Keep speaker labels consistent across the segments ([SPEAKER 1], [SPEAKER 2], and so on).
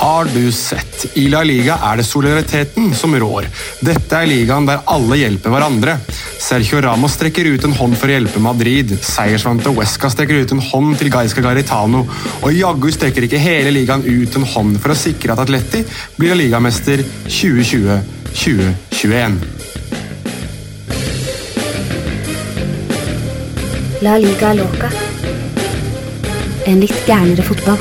[SPEAKER 1] Har du sett? I La Liga er det solidariteten som rår. Dette er ligaen der alle hjelper hverandre. Sergio Ramos strekker ut en hånd for å hjelpe Madrid. Seiersvante Wesca strekker ut en hånd til Gaisca Garitano. Og jaggu strekker ikke hele ligaen ut en hånd for å sikre at Atleti blir ligamester 2020-2021.
[SPEAKER 2] La liga loca. En litt gærnere fotball.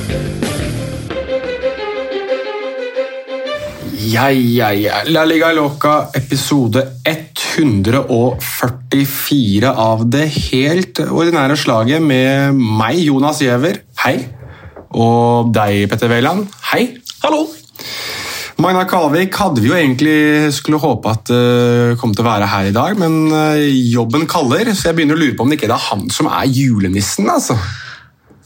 [SPEAKER 1] Ja, ja, ja. La Liga Loca episode 144 av det helt ordinære slaget med meg, Jonas Giæver. Hei. Og deg, Petter Wæland. Hei.
[SPEAKER 3] Hallo!
[SPEAKER 1] Magna Kalvik hadde vi jo egentlig skulle håpe at uh, kom til å være her i dag, men uh, jobben kaller, så jeg begynner å lure på om det ikke er han som er julenissen. altså.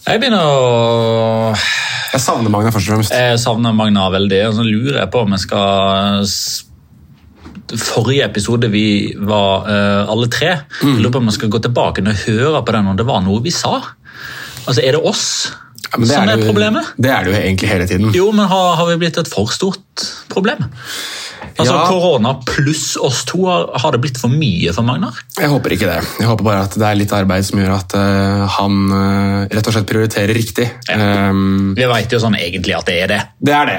[SPEAKER 3] Jeg begynner å
[SPEAKER 1] Jeg savner Magna først og fremst.
[SPEAKER 3] Jeg savner Magna veldig, og så lurer jeg på om jeg skal Forrige episode vi var uh, alle tre. Jeg lurer på om jeg skal gå tilbake og høre på den om det var noe vi sa. Altså, Er det oss
[SPEAKER 1] Ja, men det
[SPEAKER 3] som
[SPEAKER 1] er det
[SPEAKER 3] problemet?
[SPEAKER 1] Det er det jo egentlig hele tiden.
[SPEAKER 3] Jo, men har, har vi blitt et for stort problem? Altså,
[SPEAKER 1] Ja.
[SPEAKER 3] Korona pluss oss to, har, det blitt for mye for Magnar?
[SPEAKER 1] Jeg håper ikke det. Jeg håper bare at det er litt arbeid som gjør at uh, han uh, rett og slett prioriterer riktig. Um,
[SPEAKER 3] Vi vet jo sånn egentlig at det er det.
[SPEAKER 1] det er det.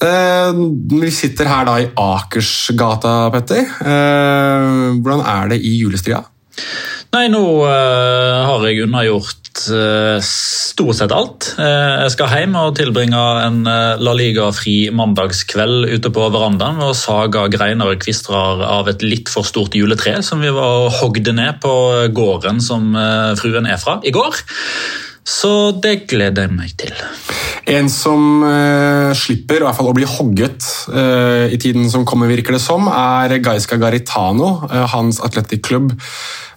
[SPEAKER 1] Eh, vi sitter her da i Akersgata, Petter. Hvordan er det i julestria?
[SPEAKER 3] Nei, nå uh, har jeg unnagjort uh, stort sett alt. Uh, jeg skal hjem og tilbringe en La Liga-fri mandagskveld ute på verandaen og saga greiner og kvistrer av et litt for stort juletre som vi var og hogde ned på gården som fruen er fra i går. Så det gleder jeg meg til.
[SPEAKER 1] En som uh, slipper i hvert fall å bli hogget uh, i tiden som kommer, virker det som, er Gaisca Garitano. Uh, hans atletikklubb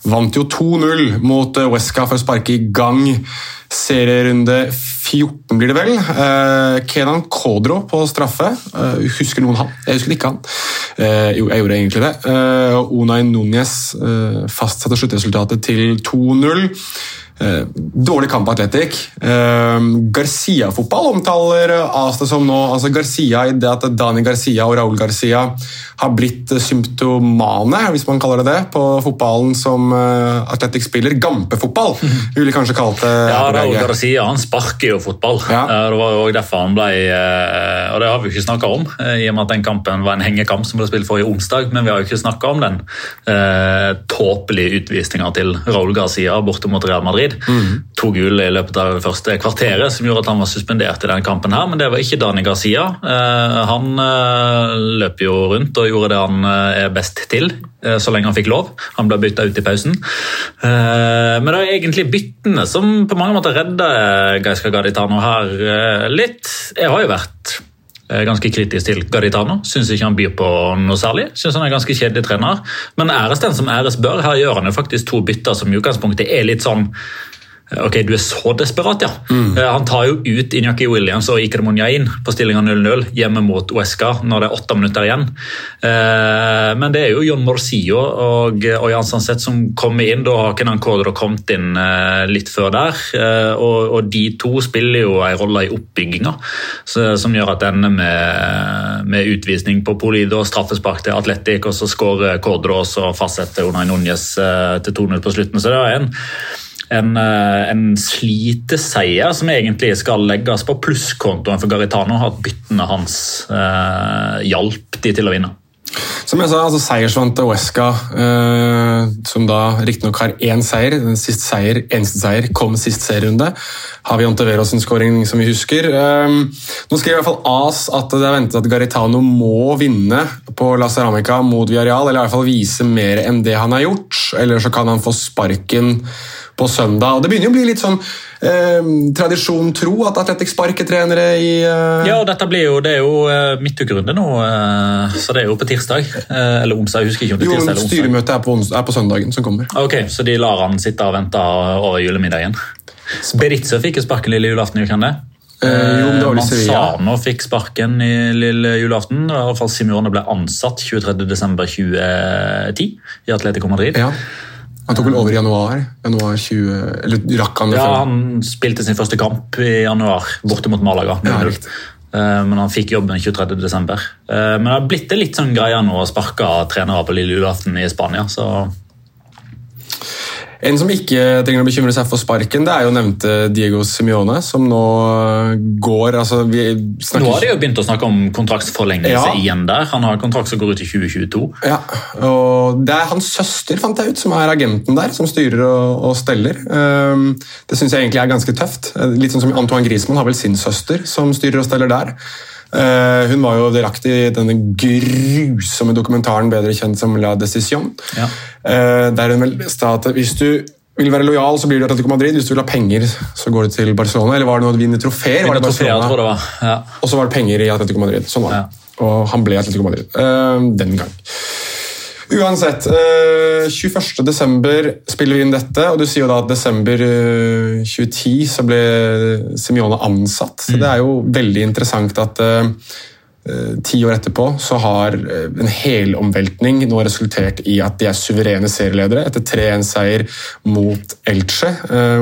[SPEAKER 1] vant jo 2-0 mot Wesca Huesca for å sparke i gang serierunde 14, blir det vel. Eh, Kenan Kodro på straffe. Eh, husker noen han? Jeg husker ikke han. Eh, jo, jeg gjorde egentlig det. Eh, Unai Núñez eh, fastsatte sluttresultatet til 2-0. Eh, dårlig kamp Atletic. Eh, Garcia-fotball omtaler Asta som nå. altså Garcia i det at Dani Garcia og Raúl Garcia har blitt eh, symptomane, hvis man kaller det det, på fotballen som eh, Atletic spiller. Gampefotball, vi kanskje kalt det.
[SPEAKER 3] Ja, Raúl Garcia han sparker jo fotball.
[SPEAKER 1] Ja.
[SPEAKER 3] Eh, Det var jo også derfor han ble eh, Og det har vi jo ikke snakka om, eh, i og med at den kampen var en hengekamp som ble spilt forrige onsdag. Men vi har jo ikke snakka om den eh, tåpelige utvisninga til Raúl Garcia borte mot Real Madrid. To gull i løpet av det første kvarteret som gjorde at han var suspendert i denne kampen. her, Men det var ikke Dani Garcia. Eh, Han eh, løp jo rundt og gjorde det han eh, er best til, så lenge han fikk lov. Han ble bytta ut i pausen. Men det er egentlig byttene som på mange måter redder Gaisca Gaditano her litt. Jeg har jo vært ganske kritisk til Gaditano. Syns ikke han byr på noe særlig. Syns han er ganske kjedelig trener. Men æres den som æres bør. Her gjør han jo faktisk to bytter som i utgangspunktet er litt sånn Ok, du er så desperat, ja. Eh, Han tar jo ut Inyaki Williams og Iker Munyain på stillinga 0-0 hjemme mot Uesca når det er åtte minutter igjen. Eh, Men det er jo John Morsio og, og Jan som kommer inn. Da har Kenan Kodro kommet inn eh, litt før der. Eh, Og, og de to spiller jo en rolle i oppbygginga, som gjør at det ender med, med utvisning på Polido straffespark til Atletic, og så skårer Kodro, og så fastsetter Unai Núñez eh, til 2-0 på slutten. Så det er en en, eh, en sliteseier som egentlig skal legges på plusskontoen for Garitano. At byttene hans eh, hjalp de til å vinne.
[SPEAKER 1] Som jeg sa, altså seiersvante Huesca, eh, som da riktignok har én seier, den siste seier, eneste seier, kom sist serierunde. Har vi Onteveros skåring, som vi husker. Eh, nå skriver i hvert fall AS at det er ventet at Garitano må vinne på La Ceramica mot Villarreal, eller i hvert fall vise mer enn det han har gjort. Eller så kan han få sparken på søndag. Og Det begynner jo å bli litt sånn eh, tradisjon tro at Atletic sparker trenere i eh,
[SPEAKER 3] Ja, og dette blir jo, Det er jo eh, midtukerunde nå, eh, så det er jo på tirsdag. eh, Eller onsdag. jeg husker ikke om det er tirsdag eller onsdag.
[SPEAKER 1] styremøtet er på, ons- er på søndagen som kommer.
[SPEAKER 3] Ok, Så de lar han sitte og vente over julemiddagen. Beritza fikk jo sparken lille julaften, gjorde han det?
[SPEAKER 1] Eh, jo.
[SPEAKER 3] Manzano fikk sparken i lille julaften. I hvert fall Simione ble ansatt 23.12.2010 i Atletico Madrid.
[SPEAKER 1] Ja. Han tok vel over i januar. Januar 20, eller rakk han det
[SPEAKER 3] Ja. Han spilte sin første kamp i januar borte mot Malaga.
[SPEAKER 1] Ja,
[SPEAKER 3] 0-0.
[SPEAKER 1] riktig.
[SPEAKER 3] men han fikk jobben 23.12. Men det har blitt en litt sånn greie nå å sparke trenere på lille julaften i Spania. så
[SPEAKER 1] en som ikke trenger å bekymre seg for sparken, det er jo nevnte Diego Simione, som nå går altså
[SPEAKER 3] Nå har de jo begynt å snakke om kontraktsforlengelse ja. igjen der. Han har kontrakt som går ut i 2022.
[SPEAKER 1] Ja, og Det er hans søster fant jeg ut, som er agenten der, som styrer og, og steller. Um, det syns jeg egentlig er ganske tøft. Litt sånn som Antoine Griezmann har vel sin søster som styrer og steller der. Uh, hun var jo delaktig i denne grusomme dokumentaren bedre kjent som La Decision. Ja. Uh, der hun vel sa at hvis du vil være lojal, så blir du Atletico Madrid. Hvis du vil ha penger, så går du til Barcelona. Eller var det noe å vinne trofeer?
[SPEAKER 3] Tror det var. Ja.
[SPEAKER 1] Og så var det penger i Atletico Madrid. Sånn var det. Ja. Og han ble Atletico Madrid uh, den gang. Uansett, 21.12. spiller vi inn dette, og du sier jo da at desember 2010 så ble Simione ansatt. Så det er jo veldig interessant at ti år etterpå så har en helomveltning nå resultert i at de er suverene serieledere etter 3-1-seier mot Elche.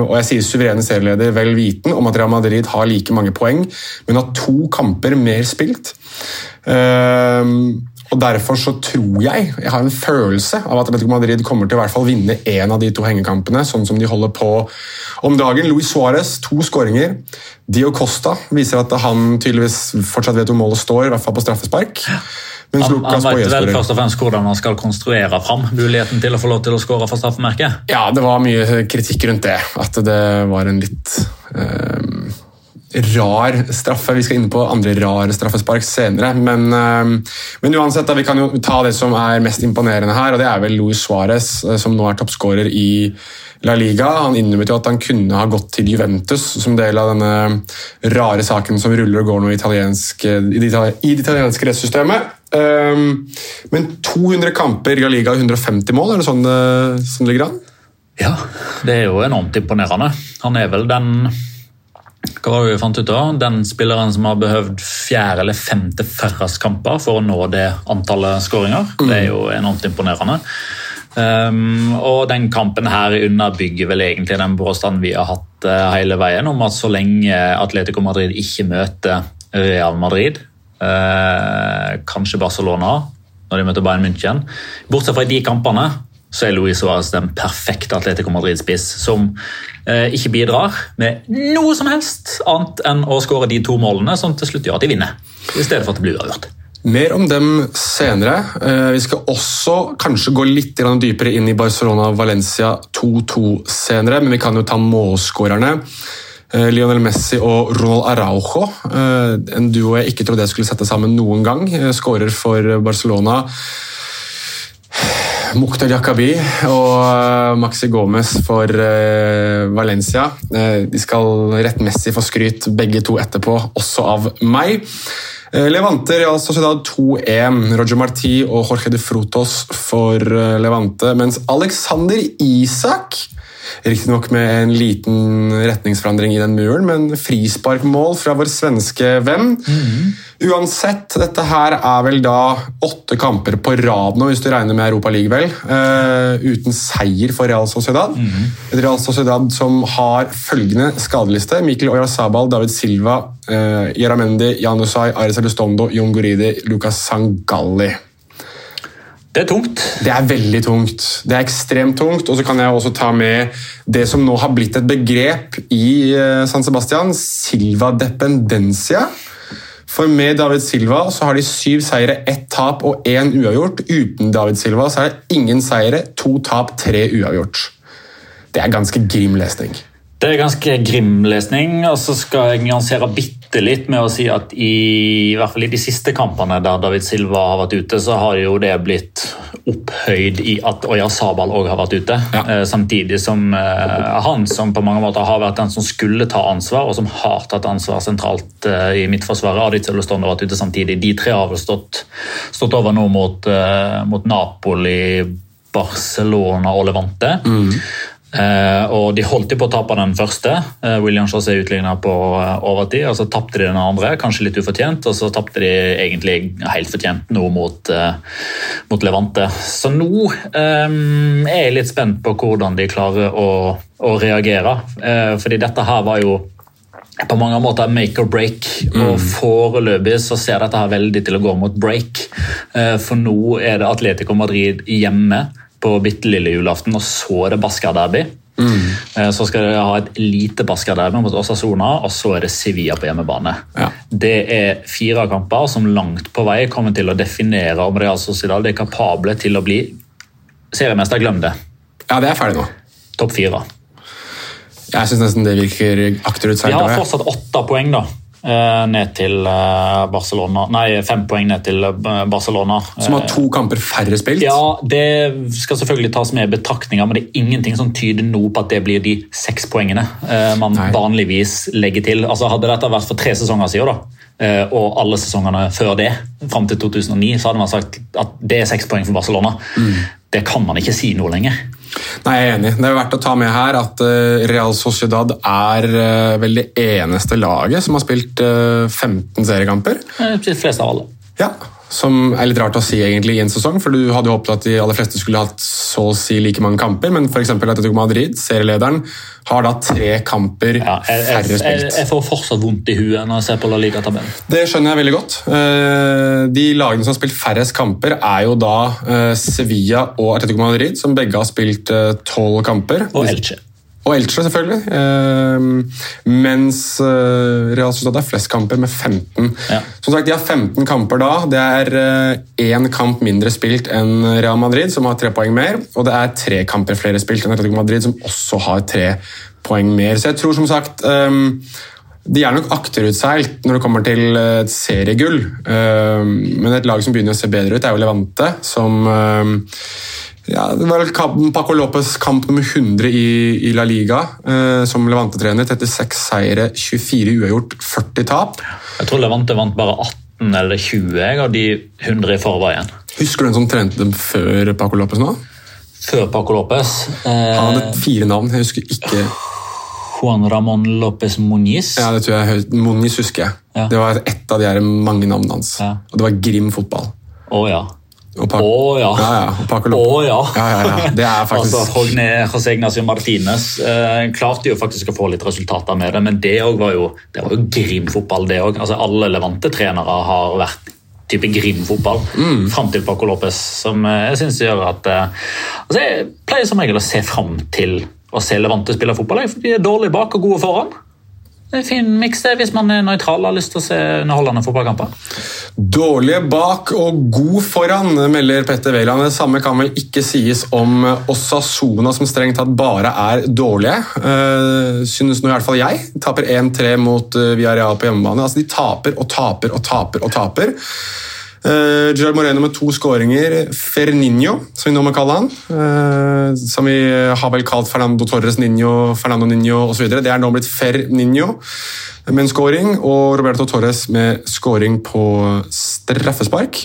[SPEAKER 1] Og jeg sier suverene serieleder vel viten om at Real Madrid har like mange poeng, men har to kamper mer spilt. Og Derfor så tror jeg, jeg har en følelse av at Atletico Madrid kommer til å i hvert fall vinne én av de to hengekampene, sånn som de holder på om dagen. Luis Suárez, to skåringer. Dio Costa viser at han tydeligvis fortsatt vet hvor målet står, i hvert fall på straffespark.
[SPEAKER 3] han, han vet vel først og fremst hvordan han skal konstruere fram muligheten til å få lov til å skåre for straffemerket?
[SPEAKER 1] Ja, det var mye kritikk rundt det. At det var en litt um rar straffe. Vi skal inn på andre rare straffespark senere. Men, eh, men uansett, da, vi kan jo ta det som er mest imponerende her, og det er vel Luis Suárez, eh, som nå er toppskårer i La Liga. Han innrømmet jo at han kunne ha gått til Juventus som del av denne rare saken som ruller og går nå i, italiensk, i det italienske rettssystemet. Men 200 kamper i La Liga og 150 mål, er det sånn det, sånn det ligger an?
[SPEAKER 3] Ja, det er jo enormt imponerende. Han er vel den hva var det vi fant ut da? Den spilleren som har behøvd fjerde eller femte færrest kamper for å nå det antallet skåringer. Mm. Det er jo enormt imponerende. Um, og den kampen her underbygger vel egentlig den påstanden vi har hatt uh, hele veien, om at så lenge Atletico Madrid ikke møter Real Madrid, uh, kanskje Barcelona når de møter Bayern München Bortsett fra de kampene, så er Luis Suárez den perfekte Atletico Madrid-spiss som eh, ikke bidrar med noe som helst annet enn å skåre de to målene som til slutt gjør at de vinner, i stedet for at det blir uavgjort.
[SPEAKER 1] Mer om dem senere. Eh, vi skal også kanskje gå litt dypere inn i Barcelona-Valencia 2-2 senere, men vi kan jo ta målskårerne. Eh, Lionel Messi og Ronald Araujo, eh, en duo jeg ikke trodde jeg skulle sette sammen noen gang, skårer for Barcelona. Mukhtar Jakabi og eh, Maxi Gomez for eh, Valencia. Eh, de skal rettmessig få skryt, begge to etterpå, også av meg. Levante Real Sociedad 2-1. Roger Marti og Jorge de Frutos for Levante. Mens Alexander Isak Riktignok med en liten retningsforandring i den muren, men frisparkmål fra vår svenske venn. Mm. Uansett, dette her er vel da åtte kamper på rad nå, hvis du regner med Europa League, vel. Uh, uten seier for Real Sociedad. Mm. Et Real Sociedad som har følgende skadeliste. Mikkel Oyarzabal, David Silva, uh, Jaramendi, Janusai, Aris Alustondo, Jon Guridi, Lucas Sangalli.
[SPEAKER 3] Det er tungt.
[SPEAKER 1] Det er veldig tungt. Det er ekstremt tungt. Og så kan jeg også ta med det som nå har blitt et begrep i eh, San Sebastian, Silva dependencia. For med David Silva så har de syv seire, ett tap og én uavgjort. Uten David Silva så er det ingen seire, to tap, tre uavgjort. Det er ganske grim lesning.
[SPEAKER 3] Det er ganske grim lesning. og så skal jeg nyansere bitte litt med å si at i, i, hvert fall i de siste kampene der David Silva har vært ute, så har jo det blitt opphøyd i at Oya Sabal òg har vært ute. Ja. Eh, samtidig som eh, han som på mange måter har vært den som skulle ta ansvar, og som har tatt ansvar sentralt eh, i midtforsvaret. Adit Sølvestånd har vært ute samtidig. De tre har vel stått, stått over nå mot, mot Napoli. Barcelona og Levante. Mm. Eh, og De holdt på å tape den første. Eh, William José utligna på eh, overtid. og Så tapte de den andre, kanskje litt ufortjent, og så tapte de egentlig helt fortjent nå mot, mot Levante. Så nå eh, er jeg litt spent på hvordan de klarer å, å reagere. Eh, fordi dette her var jo på mange måter make or break. Og Foreløpig så ser dette her veldig til å gå mot break. Eh, For nå er det Atletico Madrid hjemme på bitte lille julaften, og så er det Basca-derby. Eh, Så skal dere ha et lite Basca-derby mot Osasona, og så er det Sevilla på hjemmebane.
[SPEAKER 1] Ja.
[SPEAKER 3] Det er fire kamper som langt på vei kommer til å definere om Real Sociedad er kapable til å bli seriemester. Glem det.
[SPEAKER 1] Ja, det er ferdig nå.
[SPEAKER 3] Topp fire.
[SPEAKER 1] Jeg syns nesten det virker akterutseilt. Vi har
[SPEAKER 3] fortsatt åtte poeng, da. Eh, Ned til eh, Barcelona Nei, fem poeng ned til eh, Barcelona.
[SPEAKER 1] Som har to kamper færre spilt.
[SPEAKER 3] Ja, Det skal selvfølgelig tas med i betraktninga, men det er ingenting som tyder nå på at det blir de seks poengene man
[SPEAKER 1] Nei.
[SPEAKER 3] vanligvis legger til. Altså Hadde dette vært for tre sesonger siden, da, og alle sesongene før det, fram til 2009, så hadde man sagt at det er seks poeng for Barcelona.
[SPEAKER 1] Mm.
[SPEAKER 3] Det kan man ikke si nå lenger.
[SPEAKER 1] Nei, jeg er enig. Det er verdt å ta med her at eh, Real Sociedad er eh, vel det eneste laget som har spilt eh, 15 seriekamper.
[SPEAKER 3] Eh, De fleste av alle.
[SPEAKER 1] Ja, Som er litt rart å si egentlig i en sesong, for du hadde jo håpet at de aller fleste skulle hatt så å si like mange kamper, men f.eks. Atletico Madrid, serielederen, har da tre kamper
[SPEAKER 3] Ja, jeg, jeg,
[SPEAKER 1] færre
[SPEAKER 3] jeg,
[SPEAKER 1] spilt.
[SPEAKER 3] jeg får fortsatt vondt i huet når jeg ser på La Liga-tabellen.
[SPEAKER 1] Det skjønner jeg veldig godt. Eh, De lagene som har spilt færrest kamper, er jo da eh, Sevilla og Atletico Madrid, som begge har spilt eh, tolv kamper.
[SPEAKER 3] Og Elche.
[SPEAKER 1] Og Elche, selvfølgelig. Eh, mens eh, Real Sociedad har flest kamper, med 15.
[SPEAKER 3] Ja.
[SPEAKER 1] Som sagt, De har 15 kamper da. Det er én kamp mindre spilt enn Real Madrid, som har tre poeng mer. Og det er tre kamper flere spilt enn Atletico Madrid, som også har tre poeng mer. Så jeg tror som sagt eh, de er nok akterutseilt når det kommer til eh, et seriegull. Eh, Men et lag som begynner å se bedre ut, er jo Levante, som eh, ja, Det var Paco Lopez kamp nummer 100 i, i La Liga eh, som Levante-trener. 36 seire, 24 uavgjort, 40 tap.
[SPEAKER 3] Jeg tror Levante vant bare 18 eller 20 jeg, av de 100 i forveien.
[SPEAKER 1] Husker du den som trente dem før Paco Lopez nå?
[SPEAKER 3] Før Paco Lopez.
[SPEAKER 1] Han
[SPEAKER 3] Eh,
[SPEAKER 1] hadde fire navn. Jeg husker ikke
[SPEAKER 3] Juan Ramón López Muñiz.
[SPEAKER 1] Ja, det tror jeg Moniz husker jeg.
[SPEAKER 3] Ja.
[SPEAKER 1] Det var ett av de her mange navnene hans.
[SPEAKER 3] Ja.
[SPEAKER 1] Og det var Grim fotball.
[SPEAKER 3] Å ja. Å ja.
[SPEAKER 1] Ja, ja,
[SPEAKER 3] ja.
[SPEAKER 1] Ja, ja, ja. Det er faktisk
[SPEAKER 3] altså, Hogne, José Ignacio Martinez eh, klarte jo faktisk å få litt resultater med det, men det var jo, det var jo grimfotball, det òg. Altså, alle Levante-trenere har vært type grimfotball
[SPEAKER 1] Mm.
[SPEAKER 3] fram til Paco Lopez, som eh, jeg synes gjør at eh, altså, Jeg pleier som regel å se fram til å se Levante spille fotball, for de er dårlige bak og gode foran. En fin miks hvis man er nøytral og har lyst til å se underholdende fotballkamper.
[SPEAKER 1] Dårlige bak og god foran, melder Petter Wæland. Det samme kan vel ikke sies om Osasona, som strengt tatt bare er dårlige. Uh, synes nå i hvert fall jeg. Taper 1-3 mot uh, Villarreal på hjemmebane. Altså, de taper og taper og taper og taper. Uh, Gerard Moreno med to skåringer. Ferninho, som vi nå må kalle han. Uh, som vi har vel kalt Fernando Torres Ninho, Fernando Ninho osv. Det er nå blitt Ferninho med en skåring, og Roberto Torres med skåring på straffespark.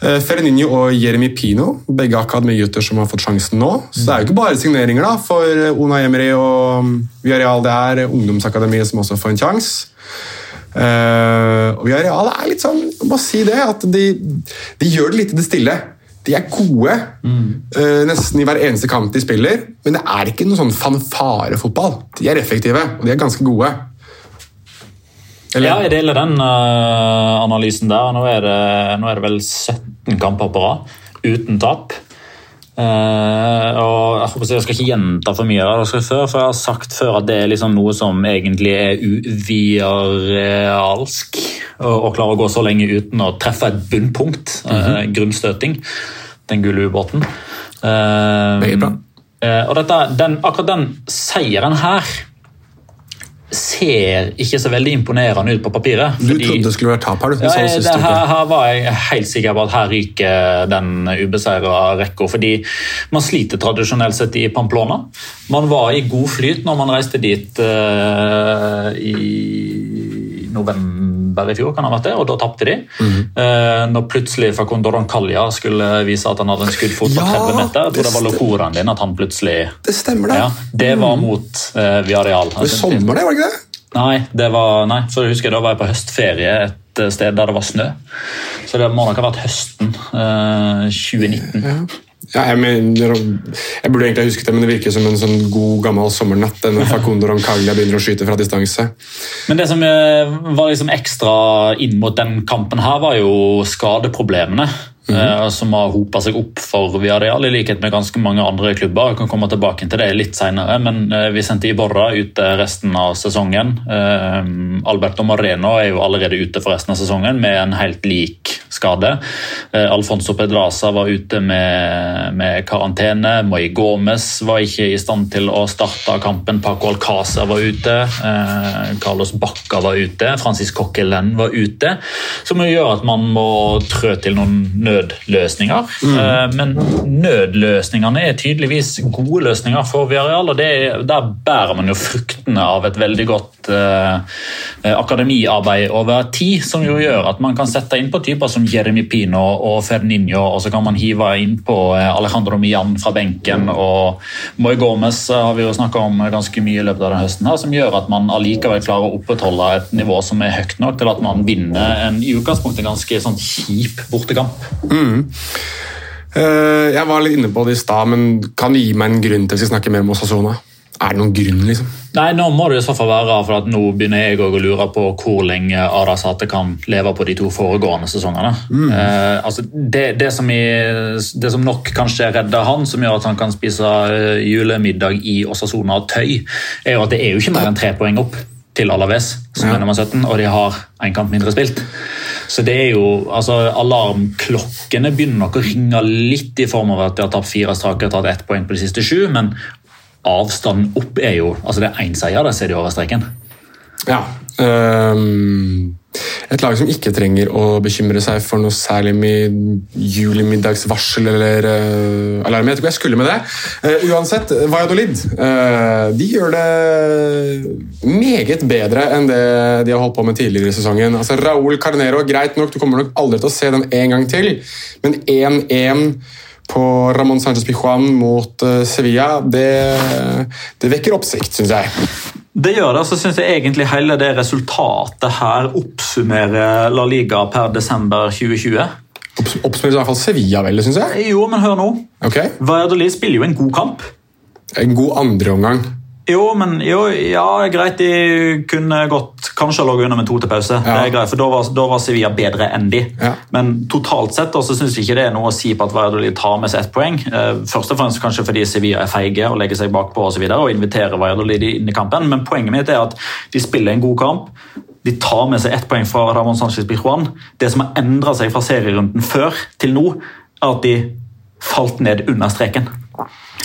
[SPEAKER 1] Uh, Ferninho og Jeremy Pino, begge akademigutter som har fått sjansen nå. Så det er jo ikke bare signeringer da, for Una Emery og Viareal. Det er ungdomsakademiet som også får en sjanse. Uh, og Villarreal er litt sånn, jeg må si det, at de, de gjør det litt i det stille. De er gode eh, nesten i hver eneste kamp de spiller, men det er ikke noe sånn fanfarefotball. De er effektive, og de er ganske gode. Eller?
[SPEAKER 3] Ja, jeg deler den uh, analysen der. Nå er, det, nå er det vel 17 kamper på rad uten tap. Eh, og jeg, håper jeg skal ikke gjenta for mye av det før, for jeg har sagt før at det er liksom noe som egentlig er uviarealsk. Å klare å gå så lenge uten å treffe et bunnpunkt. eh, grunnstøting. Den gule ubåten.
[SPEAKER 1] Uh, bra.
[SPEAKER 3] eh, og dette, den, akkurat den seieren her ser ikke så veldig imponerende ut på papiret.
[SPEAKER 1] Du
[SPEAKER 3] fordi-
[SPEAKER 1] trodde det skulle være tap her, du.
[SPEAKER 3] ja,
[SPEAKER 1] Du
[SPEAKER 3] jeg, det, her, her var jeg helt sikker på at her ryker den ubeseira rekka. Fordi man sliter tradisjonelt sett i Pamplona. Man var i god flyt når man reiste dit uh, i november i fjor, kan ha vært det, og da tapte de.
[SPEAKER 1] Mm.
[SPEAKER 3] Eh, når plutselig Facundo Kalja skulle vise at han hadde en skuddfot på
[SPEAKER 1] Ja,
[SPEAKER 3] 30 meter. Jeg tror
[SPEAKER 1] det
[SPEAKER 3] var
[SPEAKER 1] lokoren
[SPEAKER 3] lokoraen din at han plutselig
[SPEAKER 1] Det stemmer, det.
[SPEAKER 3] ja, Det var mot uh, Viareal.
[SPEAKER 1] Det var sommer, det, var det ikke det?
[SPEAKER 3] Nei, det var, nei, for jeg husker da var jeg på høstferie et eh, sted der det var snø. Så det må nok ha vært høsten uh, 2019.
[SPEAKER 1] Ja, jeg, mener, jeg burde egentlig ha husket det, men det virker som en sånn god, gammel sommernatt. Denne Facundo Roncaglia begynner å skyte fra distanse.
[SPEAKER 3] Men det som eh, var liksom ekstra inn mot den kampen her, var jo skadeproblemene. Mm -hmm. som har hopa seg opp for Viareal, i likhet med ganske mange andre klubber. Jeg kan komme tilbake til det litt senere, men eh, vi sendte Iborra ute resten av sesongen. Eh, Alberto Moreno er jo allerede ute for resten av sesongen med en helt lik skade. Alfonso Pedraza var ute med, med karantene. Moi Gomez var ikke i stand til å starte kampen. Paco Alcázar var ute. Carlos Bacca var ute. Francis Coquelin var ute. Som gjør at man må trø til noen nød nødløsninger. Mm. Eh, men nødløsningene er tydeligvis gode løsninger for Viareal, og er, der bærer man jo fruktene av et veldig godt eh, akademiarbeid over tid, som jo gjør at man kan sette inn på typer som Jeremy Pino og Ferninho, og så kan man hive inn på Alejandro Mian fra benken, og Moy Gomez har vi jo snakka om ganske mye i løpet av denne høsten, her, som gjør at man allikevel klarer å opprettholde et nivå som er høyt nok til at man vinner en i utgangspunktet ganske sånn kjip bortekamp.
[SPEAKER 1] Mm. Uh, jeg var litt inne på det i stad, men kan du gi meg en grunn til at vi snakker mer om Osasona? Er det noen grunn, liksom?
[SPEAKER 3] Nei, Nå må det i så fall være for at nå begynner jeg å lure på hvor lenge Adasate kan leve på de to foregående sesongene. Mm. Uh, altså det, det, som i, det, som nok kanskje redder han, som gjør at han kan spise uh, julemiddag i Osasona og Tøy, er jo at det er jo ikke mer enn tre poeng opp til Alaves, som er nummer 17, og de har en kamp mindre spilt. Så det er jo, altså Alarmklokkene begynner nok å ringe litt i form av at de har tapt fire strake og tatt ett poeng på de siste sju, men avstanden opp er jo altså Det er én seier, det ser de over streken.
[SPEAKER 1] Ja. Um et lag som ikke trenger å bekymre seg for noe særlig med julemiddagsvarsel eller uh, alarm. Jeg tror jeg skulle med det. Uh, uansett, Valladolid uh, de gjør det meget bedre enn det de har holdt på med tidligere i sesongen. Altså, Raúl Carnero, greit nok, du kommer nok aldri til å se den en gang til, men 1-1 på Ramón Sánchez Pijuan mot Sevilla, det, det vekker oppsikt, syns jeg.
[SPEAKER 3] Det gjør det. Så syns jeg egentlig hele det resultatet her oppsummerer La Liga per desember 2020.
[SPEAKER 1] Oppsummerer i hvert fall Sevilla vel, syns jeg.
[SPEAKER 3] Jo, men hør nå.
[SPEAKER 1] Okay.
[SPEAKER 3] Valladolid spiller jo en god kamp.
[SPEAKER 1] En god andreomgang.
[SPEAKER 3] Jo, men jo, ja, greit. De kunne godt kanskje ligget under med to til pause. Ja. Det er greit, for Da var, da var Sevilla bedre enn de. Ja. Men totalt sett så syns jeg ikke det er noe å si på at Valladolid tar med seg ett poeng. Eh, først og fremst kanskje fordi Sevilla er feige og legger seg bakpå og, så videre, og inviterer Valladolid inn i kampen. Men poenget mitt er at de spiller en god kamp. De tar med seg ett poeng fra Ramón Sánchez Pijuan. Det som har endra seg fra serierunden før til nå, er at de falt ned under streken.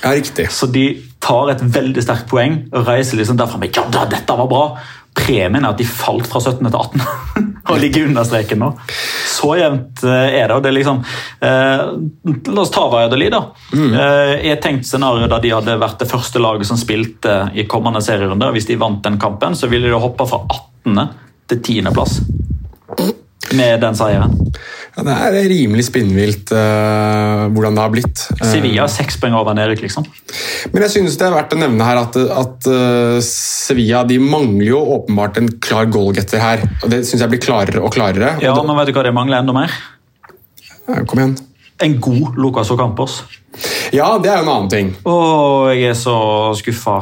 [SPEAKER 1] Ja, riktig.
[SPEAKER 3] Så de tar et veldig sterkt poeng og reiser liksom derfra med ja, dette var bra. Premien er at de falt fra 17. til 18 og ligger under streken nå. Så jevnt eh, er det. og det er liksom, eh, La oss ta Valladolid. da. Mm. Eh, I et tenkt scenario da de hadde vært det første laget som spilte i kommende serierunde, hvis de vant den kampen, så ville de hoppa fra 18. til 10. plass med den seieren.
[SPEAKER 1] Ja, det er rimelig spinnvilt uh, hvordan det har blitt.
[SPEAKER 3] Sevilla er seks poeng over Nerik, liksom.
[SPEAKER 1] Men jeg synes det er verdt å nevne her at, at uh, Sevilla de mangler jo åpenbart en klar goalgetter her. og Det syns jeg blir klarere og klarere.
[SPEAKER 3] Ja,
[SPEAKER 1] og
[SPEAKER 3] men vet du hva det mangler enda mer?
[SPEAKER 1] Kom igjen.
[SPEAKER 3] En god Lucas Ocampos.
[SPEAKER 1] Ja, det er jo en annen ting.
[SPEAKER 3] Åh, jeg er så skuffa.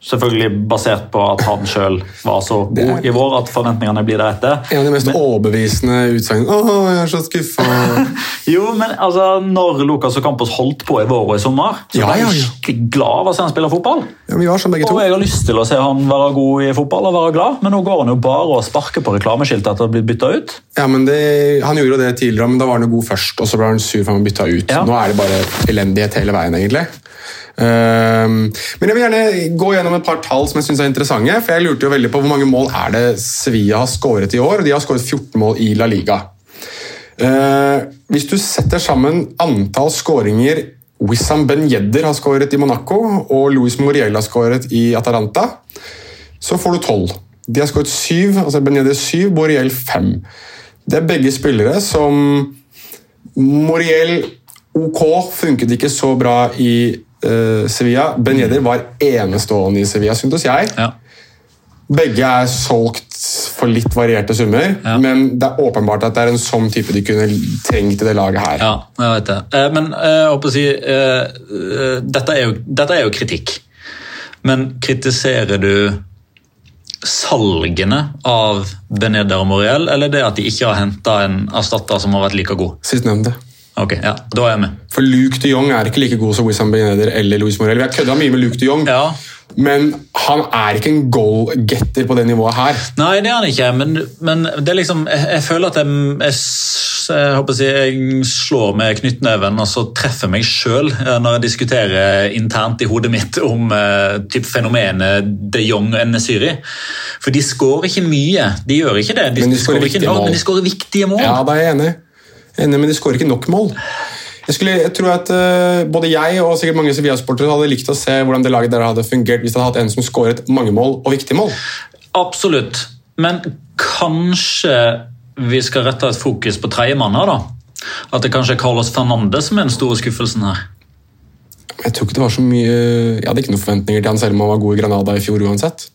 [SPEAKER 3] Selvfølgelig basert på at han sjøl var så god i vår at forventningene blir deretter.
[SPEAKER 1] En av de mest men, overbevisende utsagnene. 'Å, jeg er så skuffa'.
[SPEAKER 3] jo, men altså, når Lucas og Campos holdt på i vår og i sommer, så ja, var jeg skikkelig glad av å se han spille fotball.
[SPEAKER 1] Ja, vi var som begge to.
[SPEAKER 3] Og jeg har lyst til å se han være god i fotball og være glad, men nå går han jo bare og sparker på reklameskiltet etter å ha blitt bytta ut.
[SPEAKER 1] Ja, men det, Han gjorde jo det tidligere, men da var han jo god først, og så ble han sur for han ble bytta ut. Ja. Nå er det bare elendighet hele veien, egentlig. Ehm, men jeg vil gjerne gå gjennom et par tall som jeg synes er interessante. for Jeg lurte jo veldig på hvor mange mål er det Sevilla har skåret i år. De har skåret 14 mål i La Liga. Ehm, hvis du setter sammen antall skåringer Wissam Ben har skåret i Monaco og Louis Moriel har skåret i Ataranta, så får du tolv. De har skåret syv, altså Ben syv, Moriel fem. Det er begge spillere som Moriel ok, funket ikke så bra i uh, Sevilla. Ben Yedder var enestående i Sevilla, syntes jeg. Ja. Begge er solgt for litt varierte summer,
[SPEAKER 3] Ja.
[SPEAKER 1] men det er åpenbart at det er en sånn type de kunne trengt i det laget her.
[SPEAKER 3] Ja, jeg vet det. Eh, Men eh, jeg håper å si eh, eh, dette, er jo, dette er jo kritikk. Men kritiserer du salgene av Beneder og Moriel, eller det at de ikke har henta en erstatter som har vært like god?
[SPEAKER 1] Sistnevnte.
[SPEAKER 3] Ok, ja, Da er jeg med.
[SPEAKER 1] For Luke de Jong er ikke like god som Wissam Beneder eller Louis Morel. Vi har kødda mye med Luke de Jong,
[SPEAKER 3] Ja,
[SPEAKER 1] men han er ikke en goal-getter på det nivået her.
[SPEAKER 3] Nei, det er han ikke, men, men det er liksom, jeg, jeg føler at jeg, jeg, jeg, håper jeg, jeg slår med knyttneven og så treffer meg sjøl når jeg diskuterer internt i hodet mitt om uh, typ fenomenet de Jong og Nesiri. For de skårer ikke mye, de gjør ikke det. De,
[SPEAKER 1] Men de skårer viktige mål.
[SPEAKER 3] men de skårer viktige mål.
[SPEAKER 1] Ja, da er jeg enig. Men de skårer ikke nok mål. Jeg, skulle, jeg tror at uh, Både jeg og sikkert mange Sevilla-sportere hadde likt å se hvordan det laget der hadde fungert hvis det hadde hatt en som skåret mange mål og viktige mål.
[SPEAKER 3] Absolutt. Men kanskje vi skal rette et fokus på tredjemann her, da? At det kanskje er Carlos Fernandes som er den store skuffelsen her?
[SPEAKER 1] Jeg tror ikke det var så mye Jeg hadde ikke noen forventninger til han selv om han var god i Granada i fjor uansett.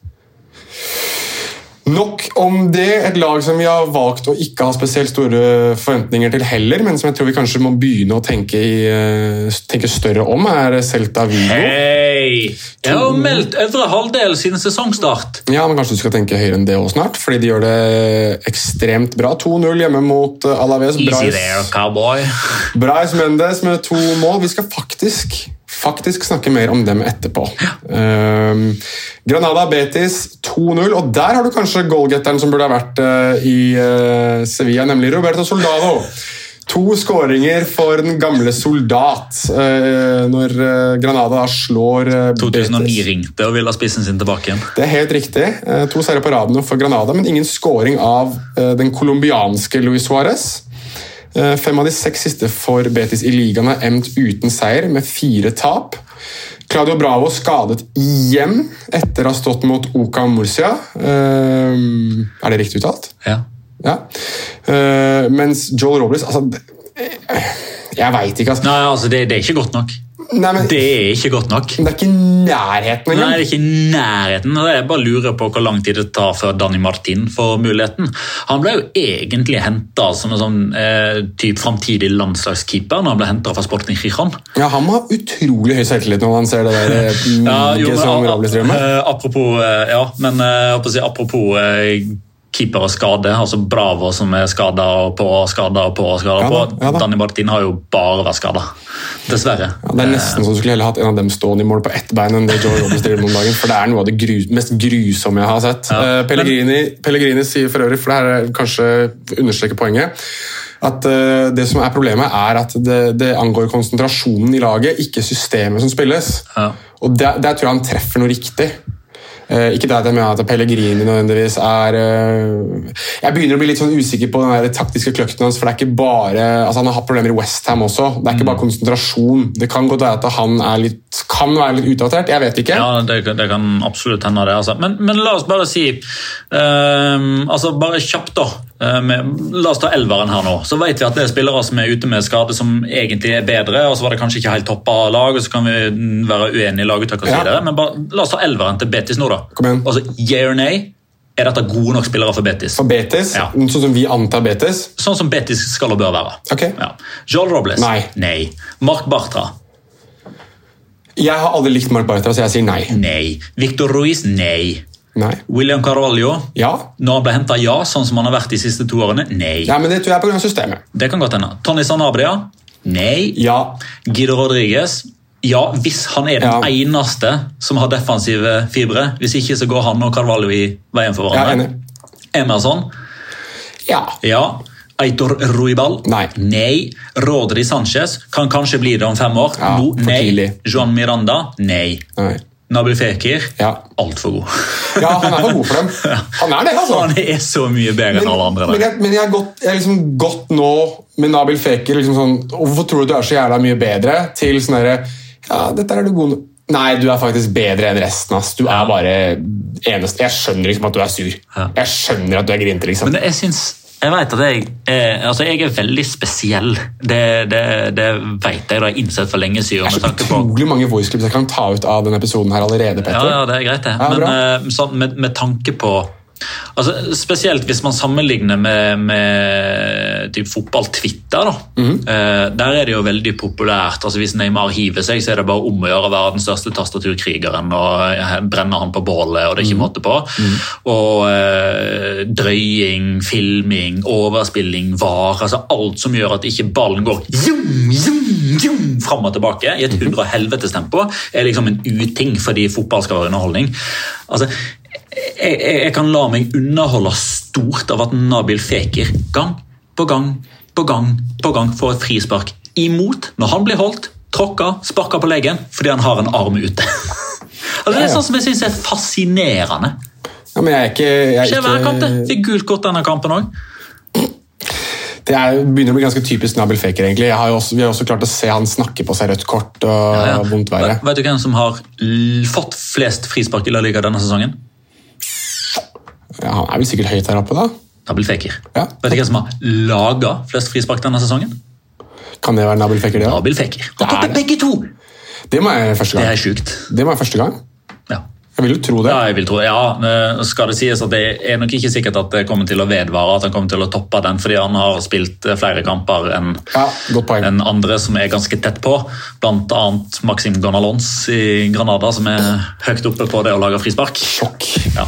[SPEAKER 1] Nok om det. Et lag som vi har valgt å ikke ha spesielt store forventninger til heller, men som jeg tror vi kanskje må begynne å tenke, i, eh, tenke større om, er Celta Vigo.
[SPEAKER 3] Hei! Jeg har jo meldt øvre halvdel siden sesongstart.
[SPEAKER 1] Ja, men Kanskje du skal tenke høyere enn det også snart, fordi de gjør det ekstremt bra. 2-0 hjemme mot eh, Alaves.
[SPEAKER 3] Easy
[SPEAKER 1] Brais,
[SPEAKER 3] there, cowboy.
[SPEAKER 1] Brais Mendes med to mål. Vi skal faktisk, faktisk snakke mer om dem etterpå. Um, Granada Betis 2-0, og der har du kanskje goalgetteren som burde ha vært uh, i uh, Sevilla, nemlig Roberto Soldado. To skåringer for den gamle soldat uh, når Granada da slår eh,
[SPEAKER 3] 2009
[SPEAKER 1] Betis.
[SPEAKER 3] ringte og ville ha spissen sin tilbake igjen.
[SPEAKER 1] Det er helt riktig. To seire på raden for Granada, men ingen scoring av den colombianske Luis Suárez. Eh, Fem av de seks siste for Betis i ligaen er endt uten seier, med fire tap. Claudio Bravo skadet igjen etter å ha stått mot Oka Murcia. Eh, Er det riktig uttalt?
[SPEAKER 3] Ja.
[SPEAKER 1] Ja. Eh, Mens Joel Robles altså, Jeg veit ikke, altså.
[SPEAKER 3] Nei, altså, det, det er ikke godt nok.
[SPEAKER 1] Nei, men,
[SPEAKER 3] Det er ikke godt nok.
[SPEAKER 1] det er ikke nærheten nærheten
[SPEAKER 3] Nei, det er ikke nærheten. Jeg bare lurer på hvor lang tid det tar før Danny Martin får muligheten. Han ble jo egentlig henta som en sånn eh, typ framtidig landslagskeeper når han ble henta fra Sporting Chichon.
[SPEAKER 1] Ja, Han må ha utrolig høy selvtillit når han ser det der eh,
[SPEAKER 3] Ja, jo, men,
[SPEAKER 1] som Robles driver med.
[SPEAKER 3] apropos, eh, ja, men eh, si, apropos keeper og skade, altså Bravo som er skada og på skada og på og skada
[SPEAKER 1] Ja
[SPEAKER 3] på.
[SPEAKER 1] ja da.
[SPEAKER 3] Danny Martin har jo bare vært skada. Dessverre.
[SPEAKER 1] Ja, det er nesten så du skulle heller hatt en av dem stående i mål på ett bein enn det Joe Robbins driver med om dagen, for det er noe av det gru mest grusomme jeg har sett. Eh, Pellegrini, Pellegrini sier for øvrig, for det her er kanskje understreker poenget, at uh, det som er problemet er at det, det angår konsentrasjonen i laget, ikke systemet som spilles.
[SPEAKER 3] Ja.
[SPEAKER 1] Og der, der tror jeg han treffer noe riktig. Eh, ikke det at jeg mener at Pellegrini nødvendigvis er eh, Jeg begynner å bli litt sånn usikker på den taktiske kløkten hans, for det er ikke bare altså Han har hatt problemer i Westham også. Det er ikke bare konsentrasjon. Det kan godt være at han litt, kan være litt utdatert. Jeg vet ikke.
[SPEAKER 3] Ja, det, det kan absolutt hende. det. Altså. Men, men la oss bare si um, altså Bare kjapt, da. Eh, med, la oss ta elveren her nå. Så vet vi at det er spillere som er ute med skade som egentlig er bedre. og Så var det kanskje ikke helt toppa lag, og så kan vi være uenige i laguttak og så
[SPEAKER 1] Ja.
[SPEAKER 3] Men bare, la oss ta elveren til Betis nå, da.
[SPEAKER 1] Kom igjen.
[SPEAKER 3] Altså, yeah or nay? Er dette gode nok spillere for Betis?
[SPEAKER 1] For Betis,
[SPEAKER 3] Ja.
[SPEAKER 1] sånn som vi antar Betis
[SPEAKER 3] Sånn som Betis skal og bør være.
[SPEAKER 1] Okay.
[SPEAKER 3] Ja. Joel Robles?
[SPEAKER 1] Nei.
[SPEAKER 3] Mark Bartra?
[SPEAKER 1] Jeg har aldri likt Mark Bartra, så jeg sier nei.
[SPEAKER 3] Nei. Victor Ruiz? Nei.
[SPEAKER 1] Nei.
[SPEAKER 3] William Carvalho?
[SPEAKER 1] Ja.
[SPEAKER 3] Når han ble henta, ja, sånn som han har vært de siste to årene? Nei.
[SPEAKER 1] ja, men det tror jeg er pga. systemet.
[SPEAKER 3] Det kan godt hende. Tony Sanabria? Nei.
[SPEAKER 1] Ja.
[SPEAKER 3] Guido Rodriguez? Ja, hvis han er den
[SPEAKER 1] Ja.
[SPEAKER 3] eneste som har defensive fibre. Hvis ikke, så går han og Carvalho i veien for
[SPEAKER 1] er
[SPEAKER 3] hverandre.
[SPEAKER 1] enig.
[SPEAKER 3] Emerson?
[SPEAKER 1] Ja.
[SPEAKER 3] Ja. Eitor Ruibal?
[SPEAKER 1] Nei.
[SPEAKER 3] Nei. Rodri Sanchez kan kanskje bli det om fem år.
[SPEAKER 1] Ja, no,
[SPEAKER 3] nei. Johan Miranda? Nei.
[SPEAKER 1] Nei.
[SPEAKER 3] Nabil Fekir?
[SPEAKER 1] Ja.
[SPEAKER 3] Altfor god.
[SPEAKER 1] ja, han er for god for dem. Han er det, altså.
[SPEAKER 3] Han er så mye bedre enn alle andre.
[SPEAKER 1] men, jeg, men jeg har gått, jeg har liksom gått nå med Nabil Fekir liksom sånn, Hvorfor tror du du er så jævla mye bedre? Til sånn herre Ja, dette er du god Nei, du er faktisk bedre enn resten. ass. Du er bare eneste Jeg skjønner liksom at du er sur. Jeg skjønner at du er grinte, liksom.
[SPEAKER 3] Men jeg syns jeg vet at jeg er, altså jeg er veldig spesiell. Det, det, det vet jeg, det har jeg innsett for lenge siden.
[SPEAKER 1] Det er så
[SPEAKER 3] utrolig på,
[SPEAKER 1] mange voice clips jeg kan ta ut av denne episoden her allerede, Petter.
[SPEAKER 3] ja, ja, det er greit, det.
[SPEAKER 1] Ja,
[SPEAKER 3] Men eh, så, med, med tanke på Altså, spesielt hvis man sammenligner med, med typ fotball-Twitter. da. Eh, der er det jo veldig populært. altså Hvis Neymar hiver seg, så er det bare om å gjøre å være den største tastaturkrigeren og eh, brenne han på bålet, og det er ikke måte på. Og eh, drøying, filming, overspilling, var. altså Alt som gjør at ikke ballen går zoom, zoom, zoom, fram og tilbake i et hundre og helvetes tempo, er liksom en uting fordi fotball skal være underholdning. Altså, jeg, jeg, kan la meg underholde stort av at Nabil Fekir gang på gang på gang på gang får et frispark imot når han blir holdt, tråkka, sparka på leggen fordi han har en arm ute. altså, det er sånn som jeg syns er fascinerende.
[SPEAKER 1] Ja, men jeg er ikke, jeg er
[SPEAKER 3] Skjer hver kamp, det. Fikk gult kort denne kampen òg.
[SPEAKER 1] Det er, begynner å bli ganske typisk Nabil Faker. egentlig. Jeg har jo også, vi har også klart å se han snakke på seg rødt kort og vondt verre.
[SPEAKER 3] Vet du hvem som har fått flest frispark i La Liga denne sesongen?
[SPEAKER 1] Ja, han er vel sikkert høyt her oppe, da.
[SPEAKER 3] Nabil Fekir.
[SPEAKER 1] Ja.
[SPEAKER 3] Vet du hvem som har laga flest frispark denne sesongen?
[SPEAKER 1] Kan det være Nabil Faker, det Nabel
[SPEAKER 3] Nabil Fekir. Han
[SPEAKER 1] Det
[SPEAKER 3] tok
[SPEAKER 1] det.
[SPEAKER 3] begge to!
[SPEAKER 1] Det må jeg første gang.
[SPEAKER 3] Det er sjukt.
[SPEAKER 1] Det må jeg første gang.
[SPEAKER 3] Ja.
[SPEAKER 1] Jeg vil jo tro det.
[SPEAKER 3] Ja, jeg vil tro, ja, eh, skal det sies at det er nok ikke sikkert at det kommer til å vedvare, at han kommer til å toppe den, fordi han har spilt eh, flere kamper enn
[SPEAKER 1] Ja,
[SPEAKER 3] en andre som er ganske tett på. Blant annet Maxim Gonalons i Granada, som er høyt oppe på det å lage frispark.
[SPEAKER 1] Sjokk.
[SPEAKER 3] Ja.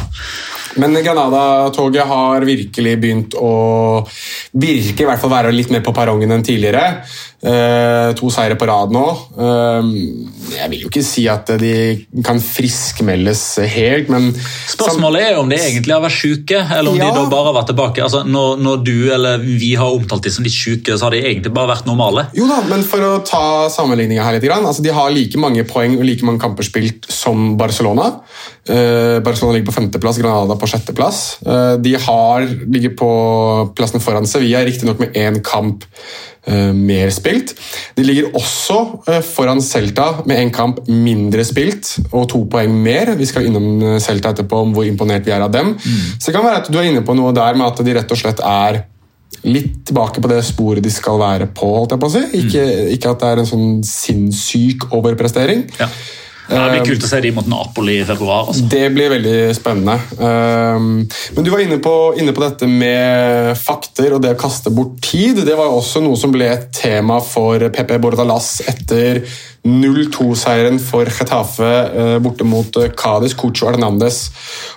[SPEAKER 1] Men Granada-toget har virkelig begynt å virke i hvert fall være litt mer på perrongen enn tidligere. Eh, to seire på rad nå. Eh, jeg vil jo ikke si at de kan friskmeldes helt, men
[SPEAKER 3] Spørsmålet er jo om de egentlig har vært syke, eller om
[SPEAKER 1] Ja.
[SPEAKER 3] de da bare har vært tilbake. Altså, når, når du eller vi har omtalt de som litt syke, så har de egentlig bare vært normale.
[SPEAKER 1] Jo da, men for å ta sammenligninga her litt. Altså, de har like mange poeng og like mange kamper spilt som Barcelona. Eh, Barcelona ligger på femteplass, Granada på sjetteplass. Eh, de har ligger på plassen foran Sevilla, riktignok med én kamp mer spilt. De ligger også eh, foran Celta med en kamp mindre spilt og to poeng mer. Vi skal innom eh, Celta etterpå om hvor imponert vi er av dem. Så det kan være at du er inne på noe der med at de rett og slett er litt tilbake på det sporet de skal være på. holdt jeg på å si. Ikke, ikke at det er en sånn sinnssyk overprestering.
[SPEAKER 3] Ja. Det blir kult å se de mot Napoli i februar. Også.
[SPEAKER 1] Det blir veldig spennende. Um, men du var inne på, inne på dette med fakter og det å kaste bort tid. Det var også noe som ble et tema for PP Bordalas etter 0-2-seieren for Getafe eh, borte mot Cádiz, Cucho Hernandez